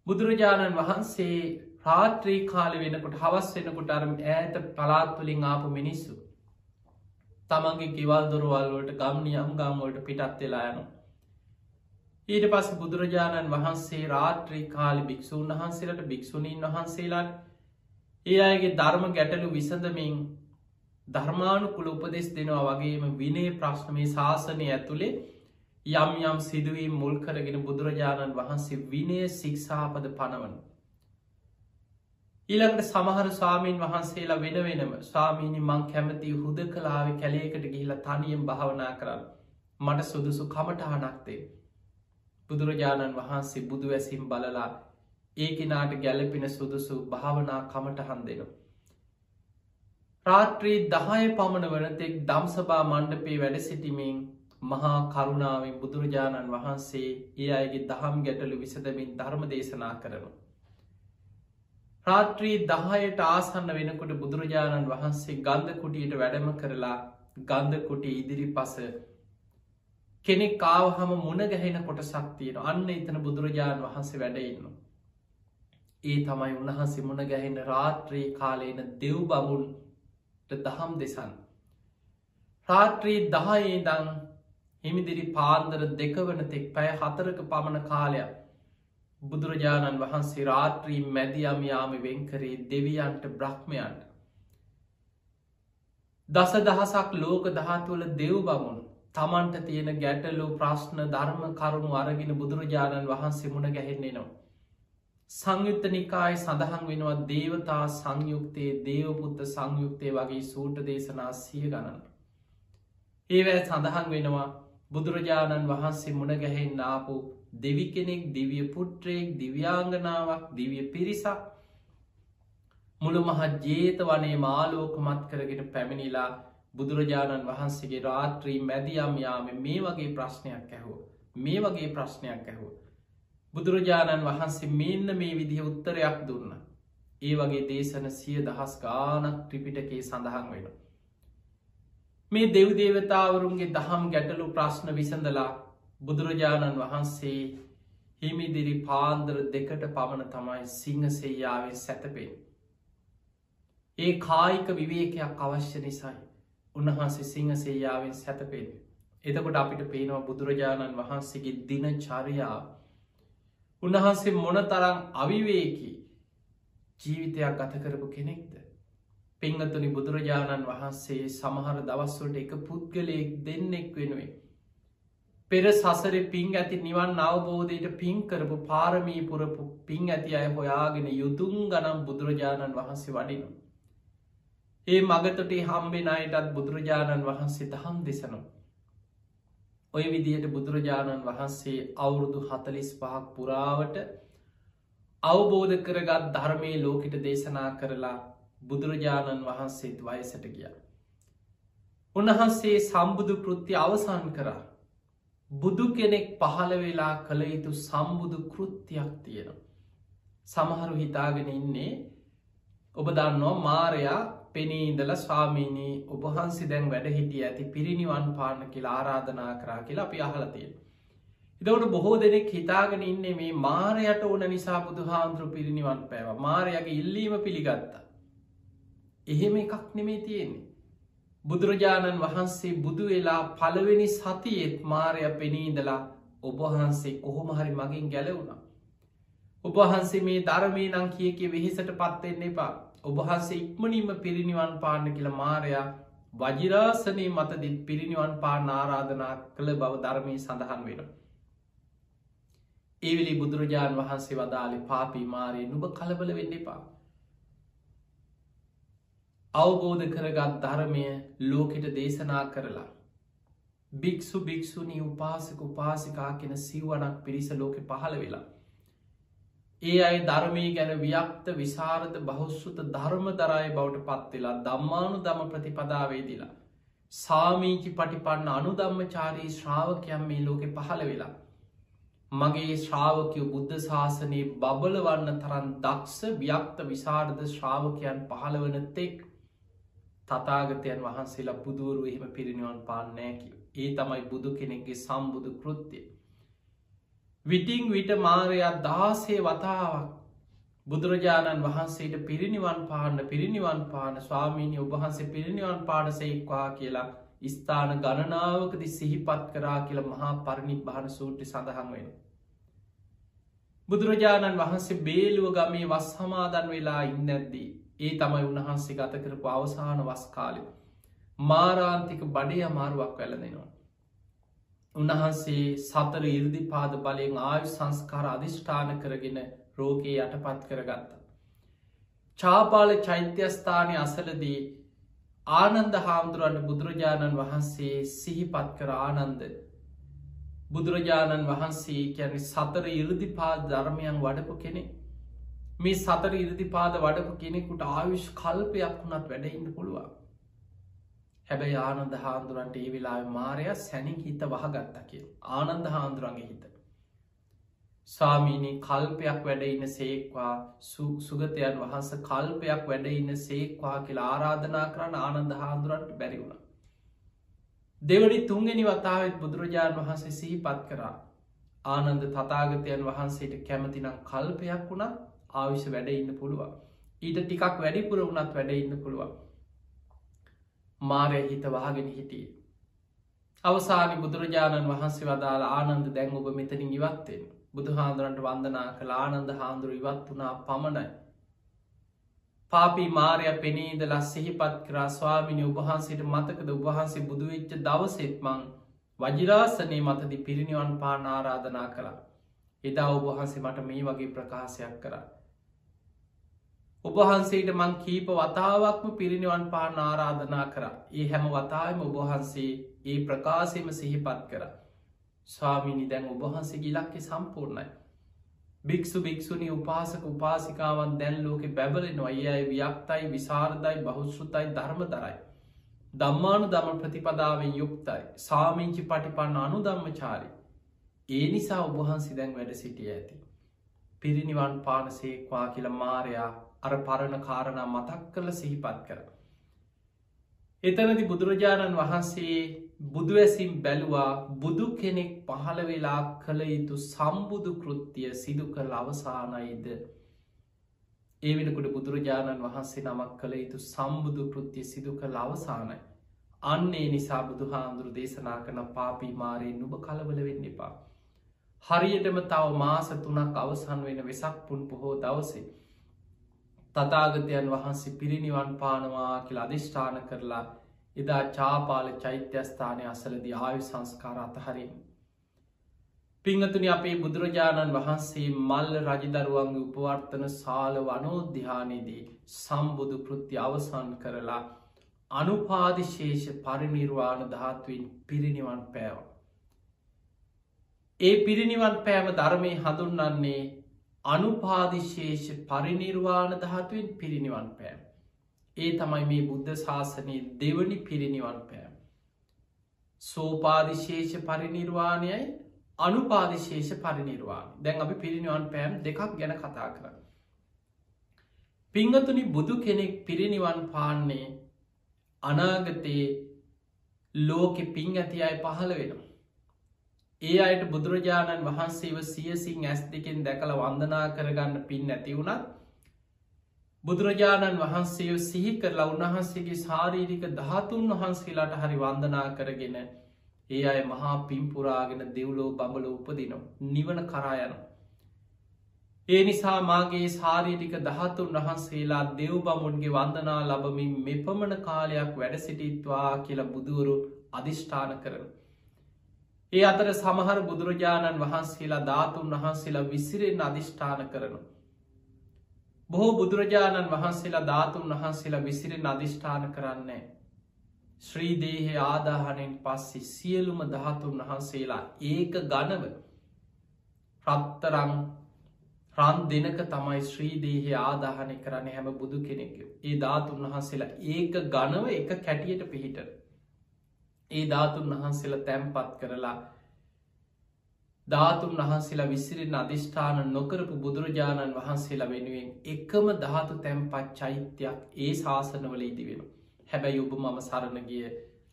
බුදුරජාණන් වහන්සේ රාත්‍රී කාලි වෙනකොට හවස් වෙනකොට අරම ඈත පලාත්තුලින් ආපු මිනිස්සු. තමන්ගේ ගෙවල් දොරවල්වලට ගම්නියම් ගම්වලට පිටත් වෙලා යනු. ඊට පස බුදුරජාණන් වහන්සේ රාත්‍රී කාලි භික්‍ෂූන් වහන්සේලට භික්‍ෂුණීන් වහන්සේලාට ඒ අයගේ ධර්ම ගැටලු විසඳමින් ධර්මානුකුල උපදෙස් දෙනවා වගේම විනේ ප්‍රශ්නමේ ශාසනය ඇතුළේ යම් යම් සිදුවී මුල් කරගෙන බුදුරජාණන් වහන්සේ විනය සික්ෂාපද පනවන. ඊළඟට සමහර ස්වාමීන් වහන්සේලා වෙන වෙනම ස්වාමීනි මං කැමති හුද කලාව කැලේකට ගිහිල තනියම් භාවනා කරන්න මට සුදුසු කමටහනක්තේ. බුදුරජාණන් වහන්සේ බුදු ඇසිම් බලලා ඒ කෙනාට ගැලපෙන සුදුසු භාවනා කමටහන් දෙනවා. රාත්‍රී දහය පමණ වනතෙක් දම්සභා මණ්ඩපේ වැඩ සිටිමින් මහා කරුණාවෙන් බුදුරජාණන් වහන්සේ ඒ අයගේ දහම් ගැටලු විසදමින් ධර්ම දේශනා කරනු. රාත්‍රී දහයට ආසන්න වෙනකොට බුදුරජාණන් වහන්සේ ගන්ධ කුටියට වැඩම කරලා ගන්ධ කුටි ඉදිරි පස කෙනෙක් කාව හම මුණ ගැහෙන කොට සක්තියෙන අන්න එතන බුදුරජාණන් වහන්සේ වැඩඉන්න. ඒ තමයි උන්වහන්සේ මුණ ගැහෙන රාත්‍රී කාලයන දෙව් බමුන්ට දහම් දෙසන්. රාත්‍රී දහයේ දං හිමිදිරි පාන්දර දෙකවන තෙක් පැය හතරක පමණ කාලයක් බුදුරජාණන් වහන්සේ රාත්‍රී මැදියමයාම වෙන්කරේ දෙවියන්ට බ්‍රහ්මයන්ට. දස දහසක් ලෝක දහතුවල දෙව් බමුණු තමන්ට තියෙන ගැටලු ප්‍රශ්න ධර්ම කරුණු අරගෙන බුදුරජාණන් වහන්සේ මුණ ගැහෙන්නේ නවා. සංයුත්ත නිකායි සඳහන් වෙනවා දේවතා සංයුක්තයේ දේවපුත්ත සංයුක්තය වගේ සූට දේශනා සිය ගණන්. ඒවැ සඳහන් වෙනවා බුදුරජාණන් වහන්සේ මුණ ගැහෙන් ආපු දෙවි කෙනෙක් දිවිය පුට්‍රයෙක් දිව්‍යාංගනාවක් දිවිය පිරිසක් මුළු මහත් ජේත වනේ මාලෝකමත් කරගෙන පැමිණිලා බුදුරජාණන් වහන්සේගේ රාත්‍රී මැදියම් යාම මේ වගේ ප්‍රශ්නයක් ඇහෝ මේ වගේ ප්‍රශ්නයක් ඇහෝ බුදුරජාණන් වහන්සේ මෙන්න මේ විදිහ උත්තරයක් දුන්න. ඒ වගේ දේශන සිය දහස් ගානක් ත්‍රිපිටකේ සඳහන් වෙන මේ දෙව්දේවතාවරුන්ගේ දහම් ගැටලු ප්‍රශ්න විසඳලා බුදුරජාණන් වහන්සේ හිමිදිරි පාන්දර දෙකට පමණ තමයි සිංහසෙයාවේ සැතපේ ඒ කායික විවේකයක් අවශ්‍ය නිසයි. උන්වහන්සේ සිංහ සේයාවෙන් සැතපෙන්. එතකොට අපිට පේනවා බුදුරජාණන් වහන්සේගේ දින චරියාව. උන්වහන්සේ මොන තරම් අවිවේකි ජීවිතයක් ගත කරපු කෙනෙක්ද. පංහතුනි බුදුරජාණන් වහන්සේ සමහර දවස්වලට එක පුද්ගලයෙක් දෙන්නෙක් වෙනුවේ. පෙර සසර පින් ඇති නිවන් අවබෝධයට පින් කරපු පාරමී පුරපු පින් ඇති අය හොයාගෙන යුතුන් ගනම් බුදුරජාණන් වහන්සේ වඩිනවා. ඒ මගතොටේ හම්බෙන අයටත් බුදුරජාණන් වහන්සේ දහම් දෙසනවා. ඔය විදියට බුදුරජාණන් වහන්සේ අවුරුදු හතලිස් පහක් පුරාවට අවබෝධ කරගත් ධර්මය ලෝකට දේශනා කරලා බුදුරජාණන් වහන්සේත් වයසට ගිය. උන්වහන්සේ සම්බුදු කෘත්ති අවසන් කරා. බුදු කෙනෙක් පහළ වෙලා කළ යුතු සම්බුදු කෘත්තියක් තියෙනවා. සමහරු හිතාගෙන ඉන්නේ ඔබ දන්නවා මාරයා පෙනීඉදල ස්වාමීනී ඔබහන්සි දැන් වැඩ හිටිය ඇති පිරිනිවන් පාන්න කියලා ආරාධනා කරා කියලා අපි අහලතිය. එදවට බොහෝ දෙනෙක් හිතාගෙන ඉන්නේ මේ මාරයට ඕන නිසා බුදු හාමුදුරු පිරිනිවන් පැව මාරයගේ ඉල්ලීම පිළිගත්තා. එහෙම එකක් නෙමේ තියෙන්නේ. බුදුරජාණන් වහන්සේ බුදු වෙලා පළවෙනි සතියෙත් මාරය පෙනීදලා ඔබහන්සේ කොහොමහරි මගින් ගැලවුණා. ඔබහන්සේ මේ ධර්මී නං කිය කිය වෙහිසට පත්වෙන්න එපා ඔබහන්සේ ඉක්මනින්ම පිරිනිවන් පාන්න කියල මාරයා වජිරාසනය මතදිත් පිරිනිවන් පාන්න ආරාධනා කළ බව ධර්මී සඳහන් වෙන. ඒවිලි බුදුරජාණන් වහන්සේ වදාලි පාපී මාරය නුබ කලබල වෙන්න එපා. අවබෝධ කරගත් ධර්මය ලෝකෙට දේශනා කරලා. භික්‍ෂු භික්‍ෂුණී උපාසක උපාසිකා කෙන සිව්වනක් පිරිස ලෝකෙ පහළ වෙලා. ඒ අයි ධර්මී ගැන ව්‍යක්ත විසාරද බහුස්සුත ධර්ම දරය බවට පත්වෙලා දම්මානු දම ප්‍රතිපදාවේදිලා. සාමීචි පටිපන්න අනුදම්මචාරී ශ්‍රාවකයන් මේ ලෝකෙ පහළ වෙලා. මගේ ශ්‍රාවකයෝ බුද්ධ ශාසනයේ බබලවන්න තරන් දක්ෂ ව්‍යක්ත විසාරද ශ්‍රාවකයන් පහළවන තෙක් තතාගතයන් වහන්සේලා බුදුවරු එහෙම පිරිනිවන් පාන්නෑකි. ඒ තමයි බුදු කෙනෙක්ගේ සම්බුදු කෘත්තිය. විටිං විට මාරයක් දාසේ වතාවක් බුදුරජාණන් වහන්සේට පිරිනිවන් පාන්න පිරිනිවන් පාන ස්වාමීණි ඔබහන්සේ පිරිනිවන් පාඩසෙක්වා කියලා ස්ථාන ගණනාවකදි සිහිපත් කරා කියල මහා පරණි භාන සූට්‍රි සඳහන් වෙන. බුදුරජාණන් වහන්සේ බේලුව ගමේ වස් හමාදන් වෙලා ඉන්නැද්දී ඒ තමයි උන්වහන්සේ ගත කරපු අවසාන වස්කාලය මාරාන්තික බඩේ අමාරුවක් වැලදෙනවා. උන්වහන්සේ සතර ඉර්දිපාද බලයෙන් ආයු සංස්කාර අධිෂ්ඨාන කරගෙන රෝගයේ යටපත් කරගත්ත. චාපාල චෛත්‍යස්ථානය අසලදී ආනන්ද හාමුදුරුවන්ට බුදුරජාණන් වහන්සේ සිහිපත් කර ආනන්ද. බුදුරජාණන් වහන්සේ කැන සතර ඉරදිපාද ධර්මයන් වඩපු කෙනෙ මේ සතර ඉරදිපාද වඩපු කෙනෙකුට ආයුෂ් කල්පයක් වුණත් වැඩඉන්න පුළුවන්. හැබැයි ආනන්ද හාන්දුරන්ට ඒ වෙලා මාරය සැනින් හිත වහගත්ත කිය ආනන්ද හාන්දුරන්ගේ හිත. ස්වාමීනී කල්පයක් වැඩඉන්න සේක්වා. සුගතයන් වහන්ස කල්පයක් වැඩඉන්න සේක්වා කියලා ආරාධනා කරන්න ආනන්ද හාන්දුරන්ට බැරිවුණ. දෙවනි තුන්ගනි වතාවත් බුදුරජාණන් වහන්සේ සහි පත් කරා. ආනන්ද තතාගතයන් වහන්සේට කැමතිනම් කල්පයක් වුණා ආවිශ වැඩ ඉන්න පුළුවන්. ඊට ටිකක් වැඩිපුර වුණත් වැඩ ඉන්න පුළුවන්. මාරය හිත වහගෙන හිටියේ. අවසානි බුදුරජාණන් වහන්සේ වදාළ ආනන්ද දැන් ඔබ මෙතනින් ඉවත්තෙන් බුදු හාදුරන්ට වන්දනා කළ ආනන්ද හාන්දුරු ඉවත් වනා පමණයි. පාපී මාරය පෙනීදලා සිහිපත් කරා ස්වාමිනි උබහන්සේට මතකද උබහන්සේ බුදුවෙච්ච දවසෙත්මං වජිරාසනය මතදි පිරිනිවන් පාන ආරාධනා කළා. එදා ඔබහන්සේ මට මේ වගේ ප්‍රකාශයක් කරා. ඔබහන්සේට මං කීප වතාවක්ම පිරිනිවන් පාන ආරාධනා කර ඒ හැම වතායම ඔබහන්සේ ඒ ප්‍රකාශයම සිහිපත් කර ස්වාමිනි දැන් ඔබහන්සේ ගිලක්කෙ සම්පූර්ණයි භික්ෂු භික්ෂුණි උපාසක උපාසිකාවන් දැන් ලෝකෙ බැබලෙන අයි අයි ව්‍යක්තයි විසාරදයි බහුශ්ෘතයි ධර්ම දරයි. දම්මානු දම ප්‍රතිපදාවෙන් යුක්තයි සාමීංචි පටිපන්න අනු දම්මචාරි. ඒ නිසා ඔබහන්සි දැන් වැඩ සිටිය ඇති. පිරිනිවන් පානසේක්වා කියල මාරයා අර පරණ කාරණා මතක් කළ සිහිපත් කර. එතනති බුදුරජාණන් වහන්සේ බුදුවැසිම් බැලුවා බුදු කෙනෙක් පහළ වෙලා කළ යුතු සම්බුදු කෘත්තිය සිදු කළ අවසානයිද? ඒ වෙනකොට බුදුරජාණන් වහන්සේ නමක් කළ යුතු සම්බුදු කෘත්තිය සිදු කළ අවසානයි. අන්නේ නිසා බුදු හාමුදුරු දේශනා කන පාපී මාරයෙන් නුබ කලබල වෙන්න එපා. හරියටම තව මාස තුනක් අවසන් වෙන වෙසක් පුන් පොහෝ දවසේ තතාගතයන් වහන්සේ පිරිනිවන් පානවා කියලා අධිෂ්ඨාන කරලා එදා චාපාල චෛත්‍යස්ථානය අසලදි ආයු සංස්කාර අතහරින්. පිංහතුනි අපේ බුදුරජාණන් වහන්සේ මල්ල රජදරුවන්ගේ උපවර්තන සාල වනෝද්‍යානයේදී සම්බුදු කෘති අවසන් කරලා අනුපාදිශේෂ පරිනිර්වාණ ධාත්වෙන් පිරිනිවන් පෑව. ඒ පිරිනිවන් පෑම ධර්මය හඳුන්නන්නේ අනුපාදිශේෂ පරිනිර්වාණ ධාතුවෙන් පිරිනිවන් පෑම්. ඒ තමයි මේ බුද්ධ ශාසනයේ දෙවනි පිරිනිවන් පෑම්. සෝපාදිශේෂ පරිනිර්වාණයයි අනුපාදිශේෂ පරිනිර්වාණ දැන් අපි පිරිනිවන් පෑම් දෙකක් ගැන කතා කර. පිංහතුනි බුදු කෙනෙක් පිරිනිවන් පාන්නේ අනාගතයේ ලෝකෙ පින් ඇති අයි පහළ වෙනවා. ඒ අයට බුදුරජාණන් වහන්සේව සියසින් ඇස් දෙකෙන් දැකළ වන්දනා කරගන්න පින් නැති වුණත් බුදුරජාණන් වහන්සේ සිහි කරලා උන්වහන්සේගේ ශාරීරික ධාතුන් වහන්සේලාට හරි වන්දනා කරගෙන ඒ අය මහා පිම්පුරාගෙන දෙව්ලෝ බඹල උපදිනවා නිවන කරායන. ඒ නිසා මාගේ ශාරීරික දහතුන් වහන්සේලා දෙව් බමුන්ගේ වන්දනා ලබමින් මෙපමණ කාලයක් වැඩ සිටිත්වා කියලා බුදුවරු අධිෂ්ඨාන කරන. ඒ අතර සමහර බුදුරජාණන් වහන්සේලා ධාතුන් වහන්සේලා විසිරෙන් අධිෂ්ඨාන කරනු. බොහෝ බුදුරජාණන් වහන්සේලා ධාතුන් වහන්සේලා විසිරෙන් අධිෂ්ඨාන කරන්නේ. ශ්‍රීදේහය ආදාහනෙන් පස්සෙ සියලුම ධාතුන් වහන්සේලා ඒක ගනව රත්තරං රන් දෙනක තමයි ශ්‍රීදේහය ආදාහනය කරන්න හැම බුදු කෙනෙක ඒ ධාතුන් වහන්සේලා ඒක ගනව එක කැටියට පිහිට ඒ ධාතුන් වහන්සේලා තැම්පත් කරලා ධාතුන් වහන්සේලා විසිරෙන් අධිෂ්ඨාන නොකරපු බුදුරජාණන් වහන්සේලා වෙනුවෙන් එකම ධාතු තැම්පත් චෛත්‍යයක් ඒ ශාසනවල ඉදි වෙන. හැබැයි ඔබ මම සරණගිය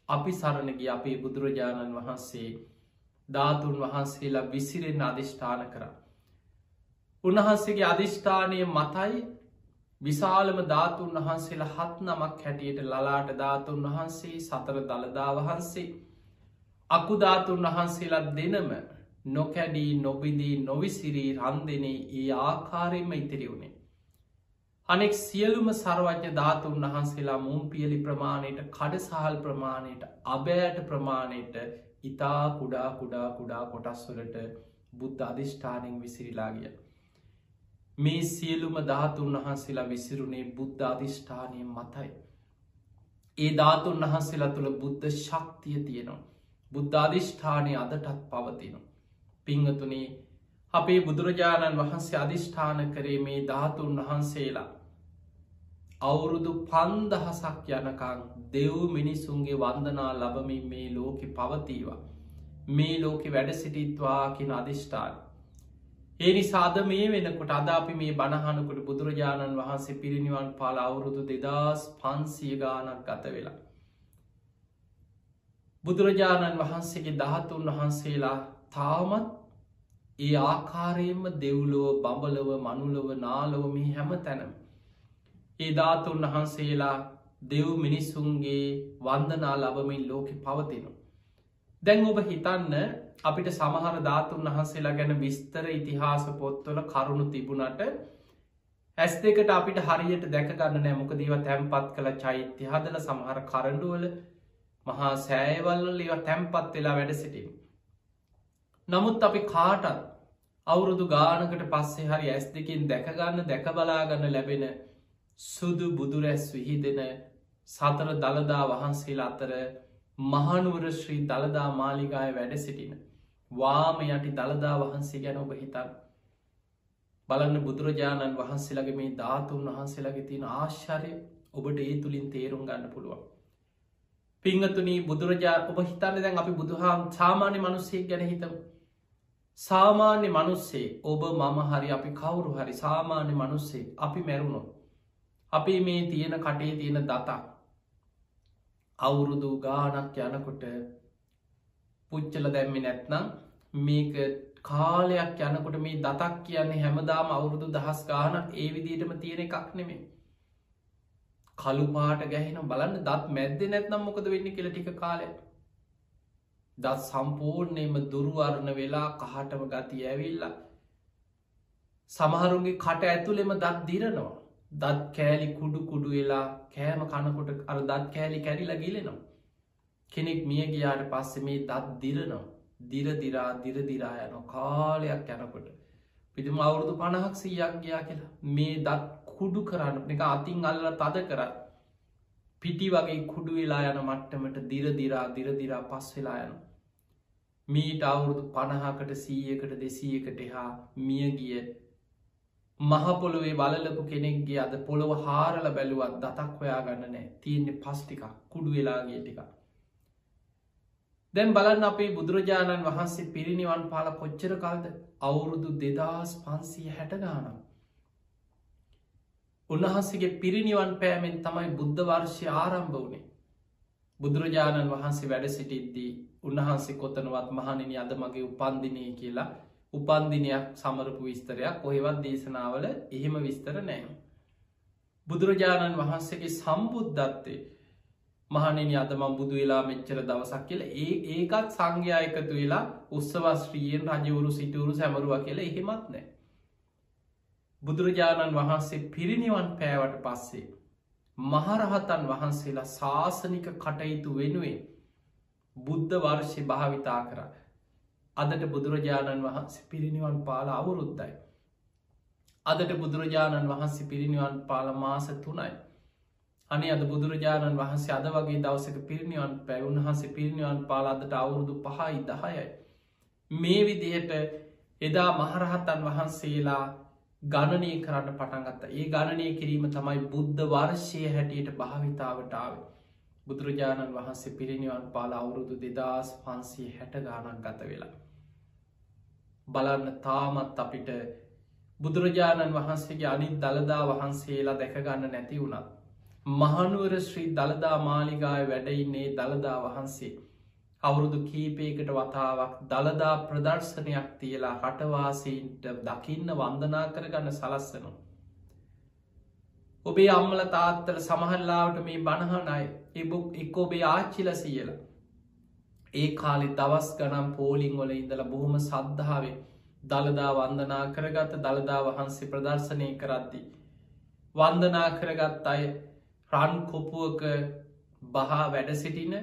අපි සරණගිය අපේ බුදුරජාණන් වහන්සේ ධාතුන් වහන්සේලා විසිරෙන් අධිෂ්ඨාන කර. උන්වහන්සේගේ අධිෂ්ඨානය මතයි විශාලම ධාතුන් වහන්සේලා හත් නමක් හැටියට ලලාට ධාතුන් වහන්සේ සතර දළදා වහන්සේ අකුධාතුන් වහන්සේලා දෙනම නොකැඩී නොබිදී නොවිසිරී රන්දනේ ඒ ආකාරයෙන්ම ඉතිරි වුණේ. අනෙක් සියලුම සර්වඥ ධාතුන් වහන්සේලා මුම් පියලි ප්‍රමාණයට කඩසහල් ප්‍රමාණයට අබෑට ප්‍රමාණයට ඉතා කුඩා කුඩා කුඩා කොටස්වලට බුද්ධ අධිෂ්ඨානෙන් විසිරිලා ගිය. මේ සියලුම ධාතුන් වහන්සේලා විසිරුණේ බුද්ධ අධිෂ්ඨානය මතයි. ඒ ධාතුන් වහන්සේලා තුළ බුද්ධ ශක්තිය තියෙනවා. බුද්ධාධිෂ්ඨානය අදටත් පවතිනවා. පිංහතුනේ අපේ බුදුරජාණන් වහන්සේ අධිෂ්ඨාන කරේ මේ ධාතුන් වහන්සේලා. අවුරුදු පන්දහසක් යනකං දෙව් මිනිසුන්ගේ වන්දනා ලබමින් මේ ලෝකෙ පවතීවා. මේ ලෝකෙ වැඩ සිටිත්වා කියෙන අධිෂ්ඨාන. ඒ නිසාද මේ වෙනකොට අද අපි මේ බණහනකොට බුදුරජාණන් වහන්සේ පිරිනිවන් පාල අවුරුදු දෙදස් පන්සිය ගානක් ගත වෙලා. බුදුරජාණන් වහන්සේගේ දහතුන් වහන්සේලා තාමත් ඒ ආකාරයෙන්ම දෙව්ලොව බඹලව මනුලව නාලොව මේ හැම තැනම්. ඒ ධාතුන් වහන්සේලා දෙව් මිනිස්සුන්ගේ වන්දනා ලබමින් ලෝකෙ පවතිනවා. දැන් ඔබ හිතන්න අපිට සමහර ධාතුන් වහන්සේලා ගැන විස්තර ඉතිහාස පොත්වල කරුණු තිබුණට ඇස් දෙකට අපිට හරියට දැකගන්න නෑමොක දීව තැම්පත් කළ චෛත්‍ය හදල සමහර කරඩුවල මහා සෑවල්ල ඒව තැම්පත් වෙලා වැඩ සිටින්. නමුත් අපි කාටත් අවුරුදු ගානකට පස්සේ හරි ඇස් දෙකින් දැකගන්න දැකබලාගන්න ලැබෙන සුදු බුදුරැස් විහිදෙන සතර දළදා වහන්සේලා අතර මහනුවර ශ්‍රී දළදා මාලිගාය වැඩ සිටින. වාම යටි දළදා වහන්සේ ගැන ඔබ හිතන්. බලන්න බුදුරජාණන් වහන්සේලගේ මේ ධාතුන් වහන්සේලගේ තියෙන ආශ්චරය ඔබට ඒ තුළින් තේරුම් ගන්න පුළුවන්. පිංහතුනී බුදුරජා ඔබ හිතන්න දැන් අපි බුදුහාම් සාමාන්‍ය මනුස්සේ ගැන හිතම. සාමාන්‍ය මනුස්සේ ඔබ මම හරි අපි කවුරු හරි සාමාන්‍ය මනුස්සේ අපි මැරුණොත්. අපි මේ තියෙන කටේ තියෙන දතා අවුරුදු ගානක් යනකොට පුච්චල දැම්මි නැත්නම් මේක කාලයක් යනකොට මේ දතක් කියන්නේ හැමදාම අවුරුදු දහස් ගාන ඒ විදිටම තියෙන එකක් නෙමේ කළු පාට ගැහෙන බලන්න දත් මැද්ද නැත්නම් මොකද වෙන්න කියල ටික කාලය දත් සම්පූර්ණයම දුරුවරණ වෙලා කහටම ගති ඇවිල්ලා සමහරුන්ගේ කට ඇතුළෙම දත් දිරනවා. දත් කෑලි කුඩු කුඩු වෙලා කෑම කනකොට අර දත් කෑලි කැරිලා ගිලෙනවා. කෙනෙක් මිය ගියාට පස්සෙ මේ දත් දිරනවා. දිරදිරා දිරදිරා යන කාලයක් යනකොට. පිටිම අවුරුදු පණහක් සීයක් ගයා කියලා. මේ දත් කුඩු කරන්න එක අතින් අල්ල තද කර. පිටි වගේ කුඩු වෙලා යන මට්ටමට දිරදිරා දිරදිරා පස් වෙලා යන. මීට අවුරුදු පණහාකට සීයකට දෙසීයකට හා මිය ගිය මහපොළොවේ බලලපු කෙනෙක්ගේ අද පොළොව හාරල බැලුවත් දතක් හොයා ගන්න නෑ තියන්නේ පස්්ටික කුඩු වෙලාගේ ටික දැන් බලන්න අපේ බුදුරජාණන් වහන්සේ පිරිනිවන් පාල කොච්චර කාල්ද? අවුරුදු දෙදස් පන්සිය හැට ගානම් උන්වහන්සේගේ පිරිනිවන් පෑමෙන් තමයි බුද්ධ වර්ෂය ආරම්භ වනේ. බුදුරජාණන් වහන්සේ වැඩ සිටිද්දී උන්වහන්සේ කොතනවත් මහනිනි අද මගේ උපන්දිනය කියලා උපන්දිනයක් සමරපු විස්තරයක් ඔහෙවත් දේශනාවල එහෙම විස්තර නෑ. බුදුරජාණන් වහන්සේගේ සම්බුද්ධත්තේ මහනෙන අදමම් බුදු වෙලා මෙච්චර දවසක් කියල ඒ ඒකත් සංඝයා එකතු වෙලා උත්සවස්ශ්‍රියෙන් රජවරු සිටුරු සැමරුව කියල එහෙමත් නෑ. බුදුරජාණන් වහන්සේ පිරිනිවන් පෑවට පස්සේ. මහරහතන් වහන්සේලා ශාසනික කටයුතු වෙනුවෙන් බුද්ධ වර්ෂය භාවිතා කරා අදට බුදුරජාණන් වහන්සේ පිරිනිවන් පාල අවුරුද්දයි. අදට බුදුරජාණන් වහන්සේ පිරිනිවන් පාල මාස තුනයි. අනි අද බුදුරජාණන් වහන්සේ අද වගේ දවසක පිරිනිවන් පැවුන් වහන්සේ පිරිනිවන් පාල අදට අවුරුදු පහයි දහයයි. මේ විදිහට එදා මහරහත්තන් වහන්සේලා ගණනය කරන්න පටන්ගත්ත ඒ ගණනය කිරීම තමයි බුද්ධ වර්ෂය හැටියට භාවිතාවටාව. බුදුරජාණන් වහන්සේ පිරිනිවන් පාල අවුරුදු දෙදස් පන්සේ හැට ගානක් ගත වෙලා. බලන්න තාමත් අපිට බුදුරජාණන් වහන්සේගේ අනිත් දළදා වහන්සේලා දැකගන්න නැති වුණත්. මහනුවර ශ්‍රී දළදා මාලිගාය වැඩඉන්නේ දළදා වහන්සේ. අවුරුදු කීපයකට වතාවක් දළදා ප්‍රදර්ශනයක් තියලා හටවාසීන්ට දකින්න වන්දනා කරගන්න සලස්සනු. ඔබේ අම්මල තාත්තල සමහල්ලාවට මේ බණහනයි එබුක් එක් ඔබේ ආච්චිල සියලා ඒ කාලෙ දවස් ගනම් පෝලිං වල ඉඳල බොහොම සද්ධාවේ දළදා වන්දනා කරගත දළදා වහන්සේ ප්‍රදර්ශනය කරද්දි. වන්දනා කරගත් අය රන් කොපුුවක බහා වැඩ සිටින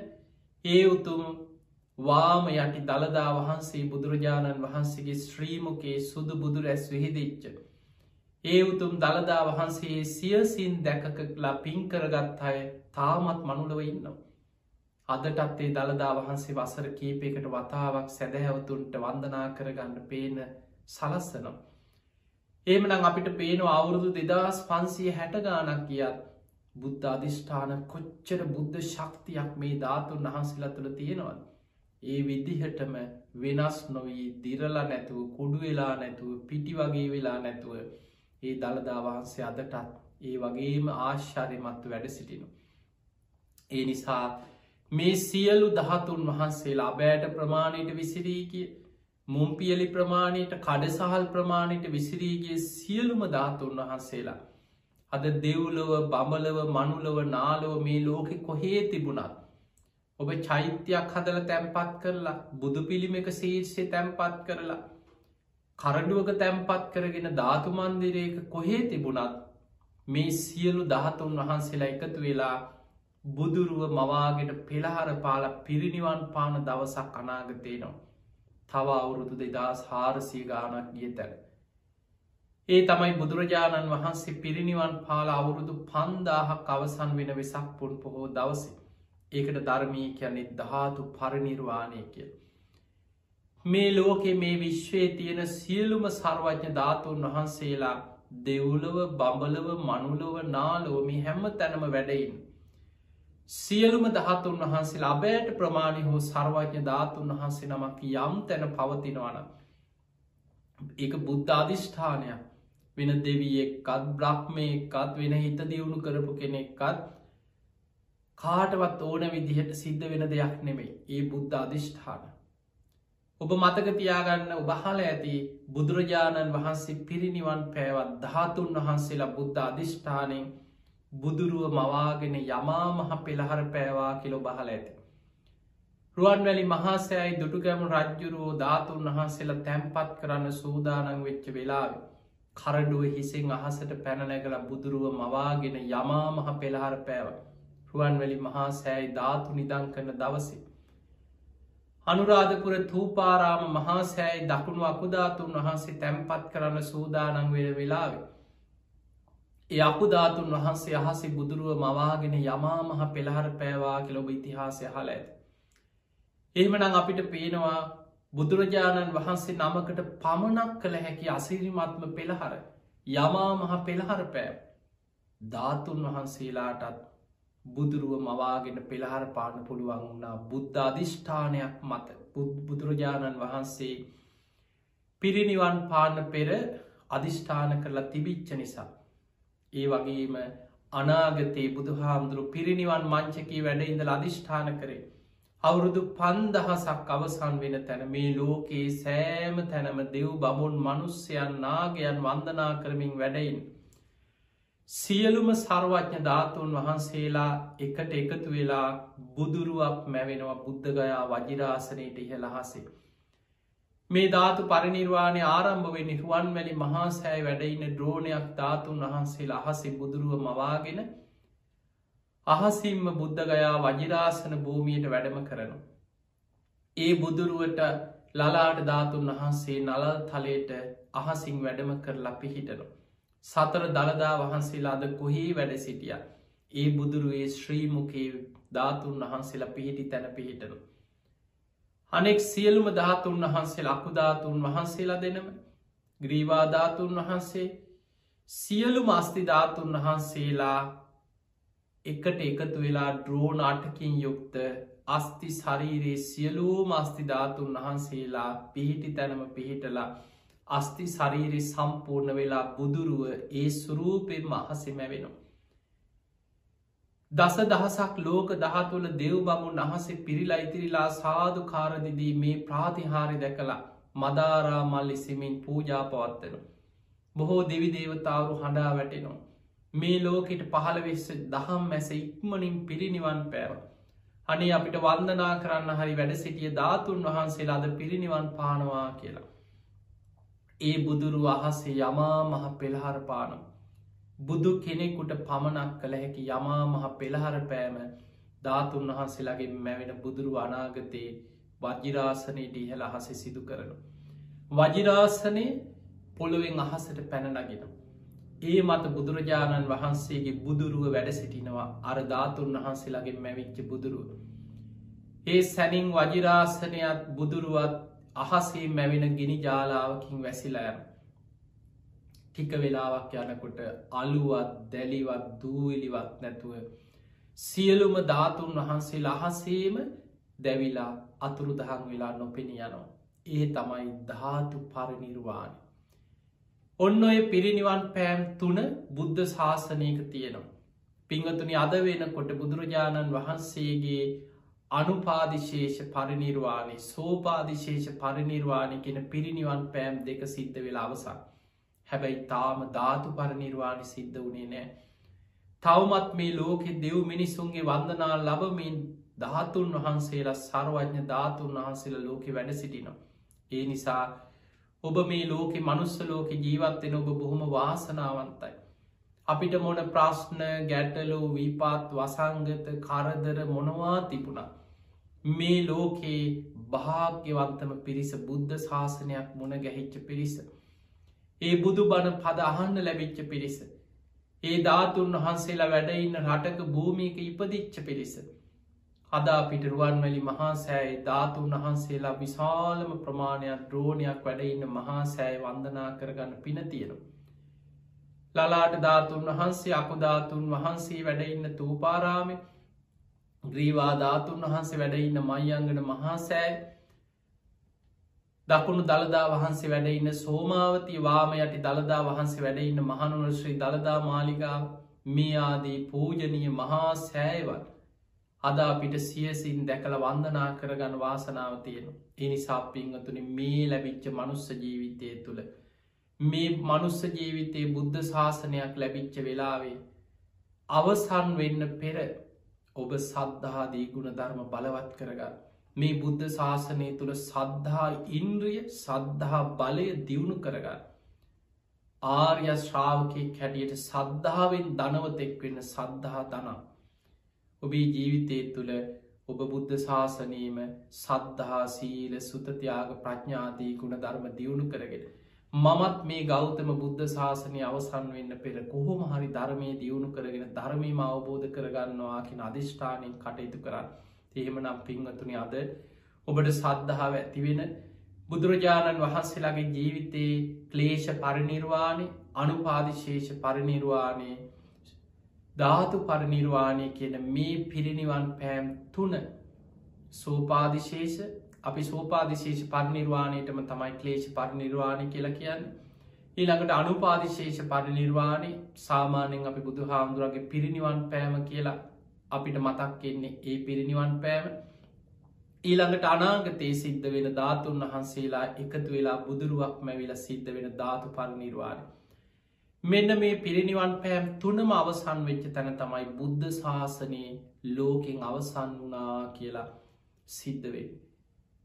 ඒ උතුම් වාම යටි දළදා වහන්සේ බුදුරජාණන් වහන්සේගේ ශ්‍රීමකේ සුදු බුදු රැස් විහිදිච්ච. ඒ උතුම් දළදා වහන්සේ සියසින් දැකකලා පින්කරගත් අය තාමත් මනුලව ඉන්නවා. අදටත්තේ දළදා වහන්සේ වසර කීපයකට වතාවක් සැදැහැවතුන්ට වන්දනා කරගන්න පේන සලස්සනම්. ඒමනම් අපිට පේන අවුරුදු දෙදස් පන්සිය හැට ගානක් කියත් බුද්ධ අධිෂ්ඨාන කොච්චර බුද්ධ ශක්තියක් මේ ධාතුන් වහන්සේලා තුළ තියෙනවද. ඒ විදිහටම වෙනස් නොවී දිරල නැතුව කුඩු වෙලා නැතුව පිටි වගේ වෙලා නැතුව ඒ දළදා වහන්සේ අදටත් ඒ වගේම ආශ්චර්යමත්ව වැඩ සිටිනු. ඒ නිසා මේ සියලු දහතුන් වහන්සේලා අබෑට ප්‍රමාණයට විසිරී කිය මුම්පියලි ප්‍රමාණයට කඩසහල් ප්‍රමාණයට විසිරීගේ සියලුම ධාතුන් වහන්සේලා. අද දෙව්ලොව බඹලව මනුලව නාලෝ මේ ලෝකෙ කොහේ තිබුණත්. ඔබ චෛත්‍යයක් හදල තැන්පත් කරලා බුදු පිළිම එක සීර්ෂය තැන්පත් කරලා කරඩුවක තැන්පත් කරගෙන ධාතුමන්දිරයක කොහේ තිබුණත් මේ සියලු දහතුන් වහන්සේලා එකතු වෙලා බුදුරුව මවාගෙට පෙළහර පාල පිරිනිවන් පාන දවසක් අනාගතයනවා. තව අවුරුදු දෙදස් හාරසිය ගානක් ගිය තැන. ඒ තමයි බුදුරජාණන් වහන්සේ පිරිනිවන් පාල අවුරුදු පන්දාහක් අවසන් වෙන වෙසක් පුන් පොහෝ දවසේ. ඒකට ධර්මී කියන්නේ ධාතු පරිනිර්වාණය කිය. මේ ලෝකෙ මේ විශ්වයේ තියෙන සියලුම සර්වඥ ධාතුන් වහන්සේලා දෙව්ලව බඹලව මනුලොව නාලෝ මේ හැම්ම තැනම වැඩයින්. සියලුම දහතුන් වහන්සේ අබෑට ප්‍රමාණි හෝ සර්වඥ ධාතුන් වහන්සේ නමක් යම් තැන පවතිනවන. ඒක බුද්ධ අධිෂ්ඨානයක් වෙන දෙවියෙක්කත් බ්‍රහ්මයක්කත් වෙන හිත දියුණු කරපු කෙනෙක්කත් කාටවත් ඕන විදිහට සිද්ධ වෙන දෙයක් නෙමෙයි ඒ බුද්ධ අධිෂ්ඨාන. ඔබ මතක තියාගන්න ඔබහල ඇති බුදුරජාණන් වහන්සේ පිරිනිවන් පෑවත් ධාතුන් වහන්සේලා බුද්ධ අධිෂ්ඨානයෙන් බුදුරුව මවාගෙන යමා මහ පෙළහර පෑවා කියලො බහල ඇති. රුවන්වැලි මහාසෑයි දුටුගැමු රජ්ජුරුවෝ ධාතුන් වහන්සේලා තැන්පත් කරන්න සූදානං වෙච්ච වෙලාවේ. කරඩුව හිසෙන් අහසට පැනනැගල බුදුරුව මවාගෙන යමා මහ පෙළහර පෑව රුවන්වැලි මහා සෑයි ධාතු නිදං කරන දවසේ. අනුරාධපුර තූපාරාම මහා සෑයි දකුණු අකුධාතුන් වහන්සේ තැන්පත් කරන්න සූදානං වෙන වෙලාව. ඒ අකුධාතුන් වහන්සේ අහසේ බුදුරුව මවාගෙන යමා මහ පෙළහර පෑවා කෙලොබ ඉතිහාසය හල ඇත. එහෙමනං අපිට පේනවා බුදුරජාණන් වහන්සේ නමකට පමණක් කළ හැකි අසිරිමත්ම පෙළහර යමා මහ පෙළහර පෑම් ධාතුන් වහන්සේලාටත් බුදුරුව මවාගෙන පෙළහර පාන පුළුවන් වුණා බුද්ධ අධිෂ්ඨානයක් මත. බුදුරජාණන් වහන්සේ පිරිනිවන් පාන්න පෙර අධිෂ්ඨාන කරලා තිබිච්ච නිසා. ඒ වගේම අනාගතයේ බුදුහාමුදුරු පිරිනිවන් මංචකී වැඩ ඉඳල අධිෂ්ඨාන කරේ. අවුරුදු පන්දහසක් අවසන් වෙන තැන මේ ලෝකයේ සෑම තැනම දෙව් බමුන් මනුස්්‍යයන් නාගයන් වන්දනා කරමින් වැඩයින්. සියලුම සර්වඥ ධාතුන් වහන්සේලා එකට එකතු වෙලා බුදුරුවක් මැවෙනවා බුද්ධගයා වජිරාසනයට ඉහළහසේ. මේ ධාතු පරිනිර්වාණය ආරම්භවෙ නිරුවන් වැලි මහාසෑයි වැඩඉන්න ද්‍රෝණයක් ධාතුන් වහන්සේලා අහසේ බුදුරුව මවාගෙන අහසිම්ම බුද්ධගයා වජිරාසන භූමියයට වැඩම කරනු. ඒ බුදුරුවට ලලාට ධාතුන් වහන්සේ නලල් තලයට අහසිං වැඩම කරලා පිහිටනු. සතර දළදා වහන්සේලාද කොහේ වැඩ සිටිය. ඒ බුදුරුවේ ශ්‍රීමුකේ ධාතුන් වහන්සේලා පිහිටි තැන පිහිටනු. අනෙක් සියලුම ධාතුන් වහන්සේ ලකුධාතුන් වහන්සේලා දෙනම ග්‍රීවාධාතුන් වහන්සේ සියලු මස්තිධාතුන් වහන්සේලා එකට එකතු වෙලා ඩ්‍රෝන අටකින් යුක්ත අස්ති ශරීරයේ සියලූ මස්තිධාතුන් වහන්සේලා පිහිටි තැනම පිහිටලා අස්ති ශරීරි සම්පූර්ණ වෙලා බුදුරුව ඒ සුරූපෙන්ම අහසෙ මැවෙනවා. දස දහසක් ලෝක දහතුළ දෙව් බමුන් අහසේ පිරිලා ඉතිරිලා සාධු කාරදිදී මේ ප්‍රාතිහාරි දැකලා මදාරා මල්ලිසිමින් පූජා පවත්වන. බොහෝ දෙවි දේවතාවරු හඬා වැටෙනවා. මේ ලෝකෙට පහළ වෙස්ස දහම් මැස ඉක්මනින් පිරිනිවන් පෑව. අනේ අපිට වන්දනා කරන්න හරි වැඩ සිටිය ධාතුන් වහන්සේලාද පිරිනිවන් පානවා කියලා. ඒ බුදුරු අහසේ යමා මහ පෙළහර පානම්. බුදු කෙනෙකුට පමණක් කළ හැකි යමා මහ පෙළහර පෑම ධාතුන් වහන්සේලාගේ මැවෙන බුදුරු අනාගතයේ වජිරාසනයට ඉහළ අහස සිදු කරනු. වජිරාසනය පොළොවෙන් අහසට පැනනගෙන. ඒ මත බුදුරජාණන් වහන්සේගේ බුදුරුව වැඩ සිටිනවා අර ධාතුන් වහන්සේලාගේ මැවිච්ච බුදුරුව. ඒ සැනින් වජිරාසනයත් බුදුරුවත් අහසේ මැවෙන ගිනි ජාලාවකින් වැසිලෑම. ටික වෙලාවක් යනකොට අලුවත් දැලිවත් දූවිලිවත් නැතුව සියලුම ධාතුන් වහන්සේ අහසේම දැවිලා අතුරු දහන් වෙලා නොපෙනි යනවා. ඒ තමයි ධාතු පරිනිර්වාණ. ඔන්න ඔය පිරිනිවන් පෑම් තුන බුද්ධ ශාසනයක තියෙනවා. පිංහතුනි අද වෙන කොට බුදුරජාණන් වහන්සේගේ අනුපාදිශේෂ පරිනිර්වාණය සෝපාදිශේෂ පරිනිර්වාණය කියෙන පිරිනිවන් පෑම් දෙක සිද්ධ වෙලා අවසා. හැබැයි තාම ධාතු පරිනිර්වාණි සිද්ධ වනේ නෑ. තවමත් මේ ලෝකෙ දෙව් මිනිස්සුන්ගේ වන්දනා ලබමින් ධාතුන් වහන්සේලා සර්වඥ ධාතුන් වහන්සේල ලෝකෙ වැඩ සිටිනවා. ඒ නිසා ඔබ මේ ලෝකෙ මනුස්ස ලෝකෙ ජීවත්වෙන ඔබ බොහොම වාසනාවන්තයි. අපිට මොන ප්‍රශ්න ගැටලෝ විපාත් වසංගත කරදර මොනවා තිබුණා. මේ ලෝකයේ භාග්‍යවන්තම පිරිස බුද්ධ ශාසනයක් මුණ ගැහිච්ච පිරිස. ඒ බුදු බණ පද අහන්න ලැබිච්ච පිරිස. ඒ ධාතුන් වහන්සේලා වැඩඉන්න රටක භූමියක ඉපදිච්ච පිරිස. අදා පිටරුවන්වැලි මහා සෑයි ධාතුන් වහන්සේලා විශාලම ප්‍රමාණයක් ද්‍රෝණයක් වැඩඉන්න මහා සෑය වන්දනා කරගන්න පින තියෙනවා. ලලාට ධාතුන් වහන්සේ අකුධාතුන් වහන්සේ වැඩඉන්න තූපාරාමි ග්‍රීවාධාතුන් වහන්සේ වැඩඉන්න මයිංගන මහාසෑ දකුණු දළදා වහන්සේ වැඩඉන්න සෝමාවති වාම යටි දළදා වහන්සේ වැඩඉන්න මහනුවර ශ්‍රී දළදා මාලිකා මේ ආදී පූජනීය මහා සෑයවත් අද අපිට සියසින් දැකළ වන්දනා කරගන්න වාසනාව තියෙන. එනිසා පිංහතුනි මේ ලැබිච්ච මනුස්ස ජීවිතය තුළ මේ මනුස්ස ජීවිතයේ බුද්ධ ශාසනයක් ලැබිච්ච වෙලාවේ අවසන් වෙන්න පෙර ඔබ සද්ධාදී ගුණ ධර්ම බලවත් කරගන්න. මේ බුද්ධ ශාසනය තුළ සද්ධහා ඉන්ද්‍රිය සද්ධහා බලය දියුණු කරගන්න. ආර්ය ශ්‍රාවකය කැටියට සද්ධාවෙන් දනවතෙක් වෙන්න සද්ධහා දනා ඔබේ ජීවිතය තුළ ඔබ බුද්ධ ශාසනීම සද්ධහා සීල සුතතියාග ප්‍රඥාදී ගුණ ධර්ම දියුණු කරගෙන මමත් මේ ගෞතම බුද්ධ ශාසනය අවසන් වෙන්න පෙර කොහොම හරි ධර්මය දියුණු කරගෙන ධර්මීම අවබෝධ කරගන්නවා කියෙන අධිෂ්ඨානයෙන් කටයුතු කරන්න. එහෙමනම් පිංහතුනි අද ඔබට සද්ධාව ඇතිවෙන බුදුරජාණන් වහන්සේලාගේ ජීවිතයේ ක්ලේෂ පරිනිර්වාණය අනුපාදිශේෂ පරිනිර්වාණය ධාතු පරිනිර්වාණය කියන මේ පිරිනිවන් පෑම් තුන සෝපාදිශේෂ අපි සෝපාදිශේෂ පරිනිර්වාණයටම තමයි ක්ලේෂ පරිනිර්වාණය කියලා කියන්න. ඊළඟට අනුපාදිශේෂ පරිනිර්වාණය සාමානෙන් අපි බුදු හාමුදුරගේ පිරිනිවන් පෑම කියලා අපිට මතක් කෙන්නේ ඒ පිරිනිවන් පෑම. ඊළඟට අනාගතයේ සිද්ධ වෙන ධාතුන් වහන්සේලා එකතු වෙලා බුදුරුවක් මැවිල සිද්ධ වෙන ධාතු පරිනිර්වාණය. මෙන්න මේ පිරිනිවන් පෑම් තුනම අවසන් වෙච්ච තැන තමයි බුද්ධ ශාසනයේ ලෝකෙන් අවසන් වනා කියලා සිද්ධ වෙන්න.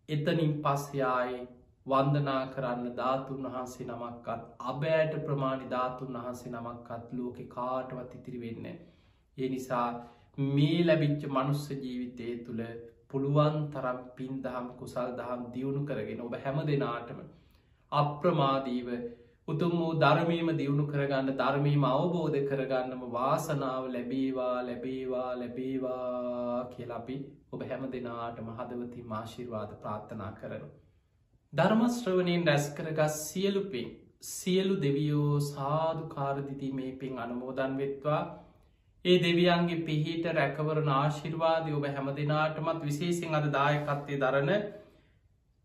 එතනින් පස්සයායේ වන්දනා කරන්න ධාතුන් වහන්සේ නමක්කත් අබෑට ප්‍රමාණි ධාතුන් වහන්සේ නමක්කත් ලෝකෙ කාටවත් ඉතිරි වෙන්න. ඒ නිසා මේ ලැබිච්ච මනුස්ස ජීවිතය තුළ පුළුවන් තරම් පින් දහම් කුසල් දහම් දියුණු කරගෙන ඔබ හැම දෙනාටම අප්‍රමාදීව උතුම් වූ ධර්මීම දියුණු කරගන්න ධර්මීම අවබෝධ කරගන්නම වාසනාව ලැබේවා ලැබේවා ලැබේවා කියලපි ඔබ හැම දෙනාටම හදවති මාශිර්වාද ප්‍රාර්ථනා කරනු. ධර්මශ්‍රවනයෙන් රැස් කරගස් සියලුපින් සියලු දෙවියෝ සාධු කාරදිදී මේ පින් අනුමෝදන් වෙත්වා ඒ දෙවියන්ගේ පිහිට රැකවරන ආශිර්වාදය ඔබ හැම දෙනාටමත් විශේසින් අද දායකත්තය දරන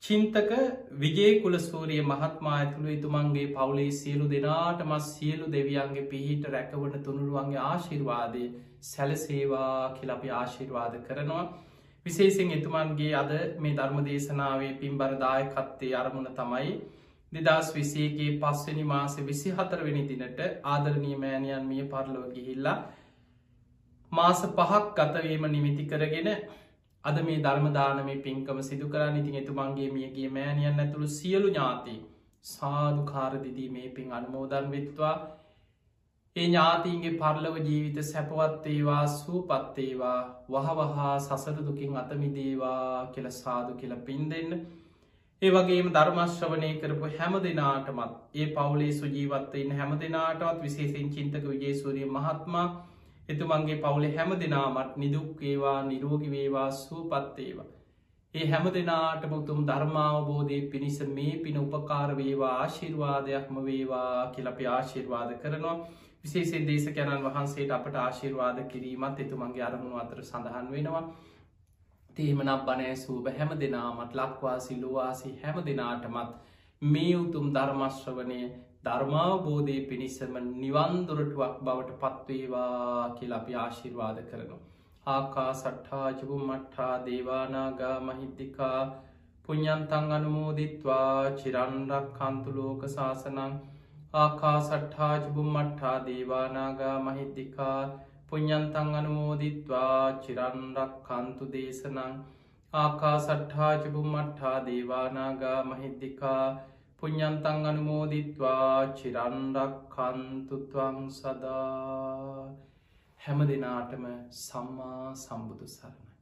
චින්තක විජේ කුලස්තූරිය මහත්මා ඇතුළු එතුමන්ගේ පවුලේ සියලු දෙනාටමත් සියලු දෙවියන්ගේ පිහිට රැකවන තුනුරුවන්ගේ ආශිර්වාදය සැලසේවා කියලපි ආශිර්වාද කරනවා. විශේසිෙන් එතුමන්ගේ අද මේ ධර්ම දේශනාවේ පින්බරදායකත්තේ අරමුණ තමයි දෙදස් විසේගේ පස්වනි මාස විසි හතරවෙනි දිනට ආදරණී මෑණියන් මිය පරලෝ ගිහිල්ලා මාස පහක් ගතවීම නිමිති කරගෙන අද මේ ධර්මදානමේ පින්කම සිදු කරන්න ඉතින් එතුමන්ගේ මියගේ මෑණියන් ඇතුළු සියලු ඥාති සාධකාරදිදී මේ පින් අනුමෝදන් වෙත්වා ඒ ඥාතීන්ගේ පරලව ජීවිත සැපවත්තේවා සූපත්තේවා වහවහා සසර දුකින් අතමිදේවා කියල සාදු කියල පින් දෙන්න. ඒ වගේම ධර්මශ්‍රවනය කරපු හැම දෙනාටමත් ඒ පවුලේ සුජීවත්තයින්න හැම දෙනාටත් විශේසින් චින්තක විජේසූරිය මහත්මා එතුමන්ගේ පවුලේ හැම දෙනාමත් නිදුක්කේවා නිරෝගිවේවා සූපත්තේවා. ඒ හැම දෙනාටම උතුම් ධර්මාවබෝධය පිණිස මේ පින උපකාර වේවා ආශිර්වාදයක්ම වේවා කියලපි ආශිර්වාද කරනවා විශේෂෙන් දේශකැනන් වහන්සේට අපට ආශිර්වාද කිරීමත් එතුමන්ගේ අරමුණු අතර සඳහන් වෙනවා තේමනම් බනෑ සූබ හැම දෙනාමත් ලක්වාසි ලොවාසි හැම දෙනාටමත් මේ උතුම් ධර්මශ්‍රවනය ධර්මාවබෝධය පිණිසම නිවන්දුරටුවක් බවට පත්වේවා කියලා අපි ආශිර්වාද කරනවා. ආකා සට්ඨාජපු මට්ඨා දේවානාගා මහිද්දිකා පුඤ්ඥන්තං අනුමෝදිත්වා චිරන්රක් කන්තුලෝක ශාසනං ආකා සට්ඨාජපු මට්ඨා දේවානාගා මහිද්දිකා පුඤ්ඥන්තං අනුමෝදිත්වා චිරන්රක් කන්තු දේශනං ආකා සට්ඨාජපු මට්ඨා දේවානාගා මහිද්දිකා පුඤ්ඥන්තං අනුමෝදිත්වා චිරන්රක් කන්තුත්වං සදා හැම දෙනාටම සම්මා සම්බුදු සරණ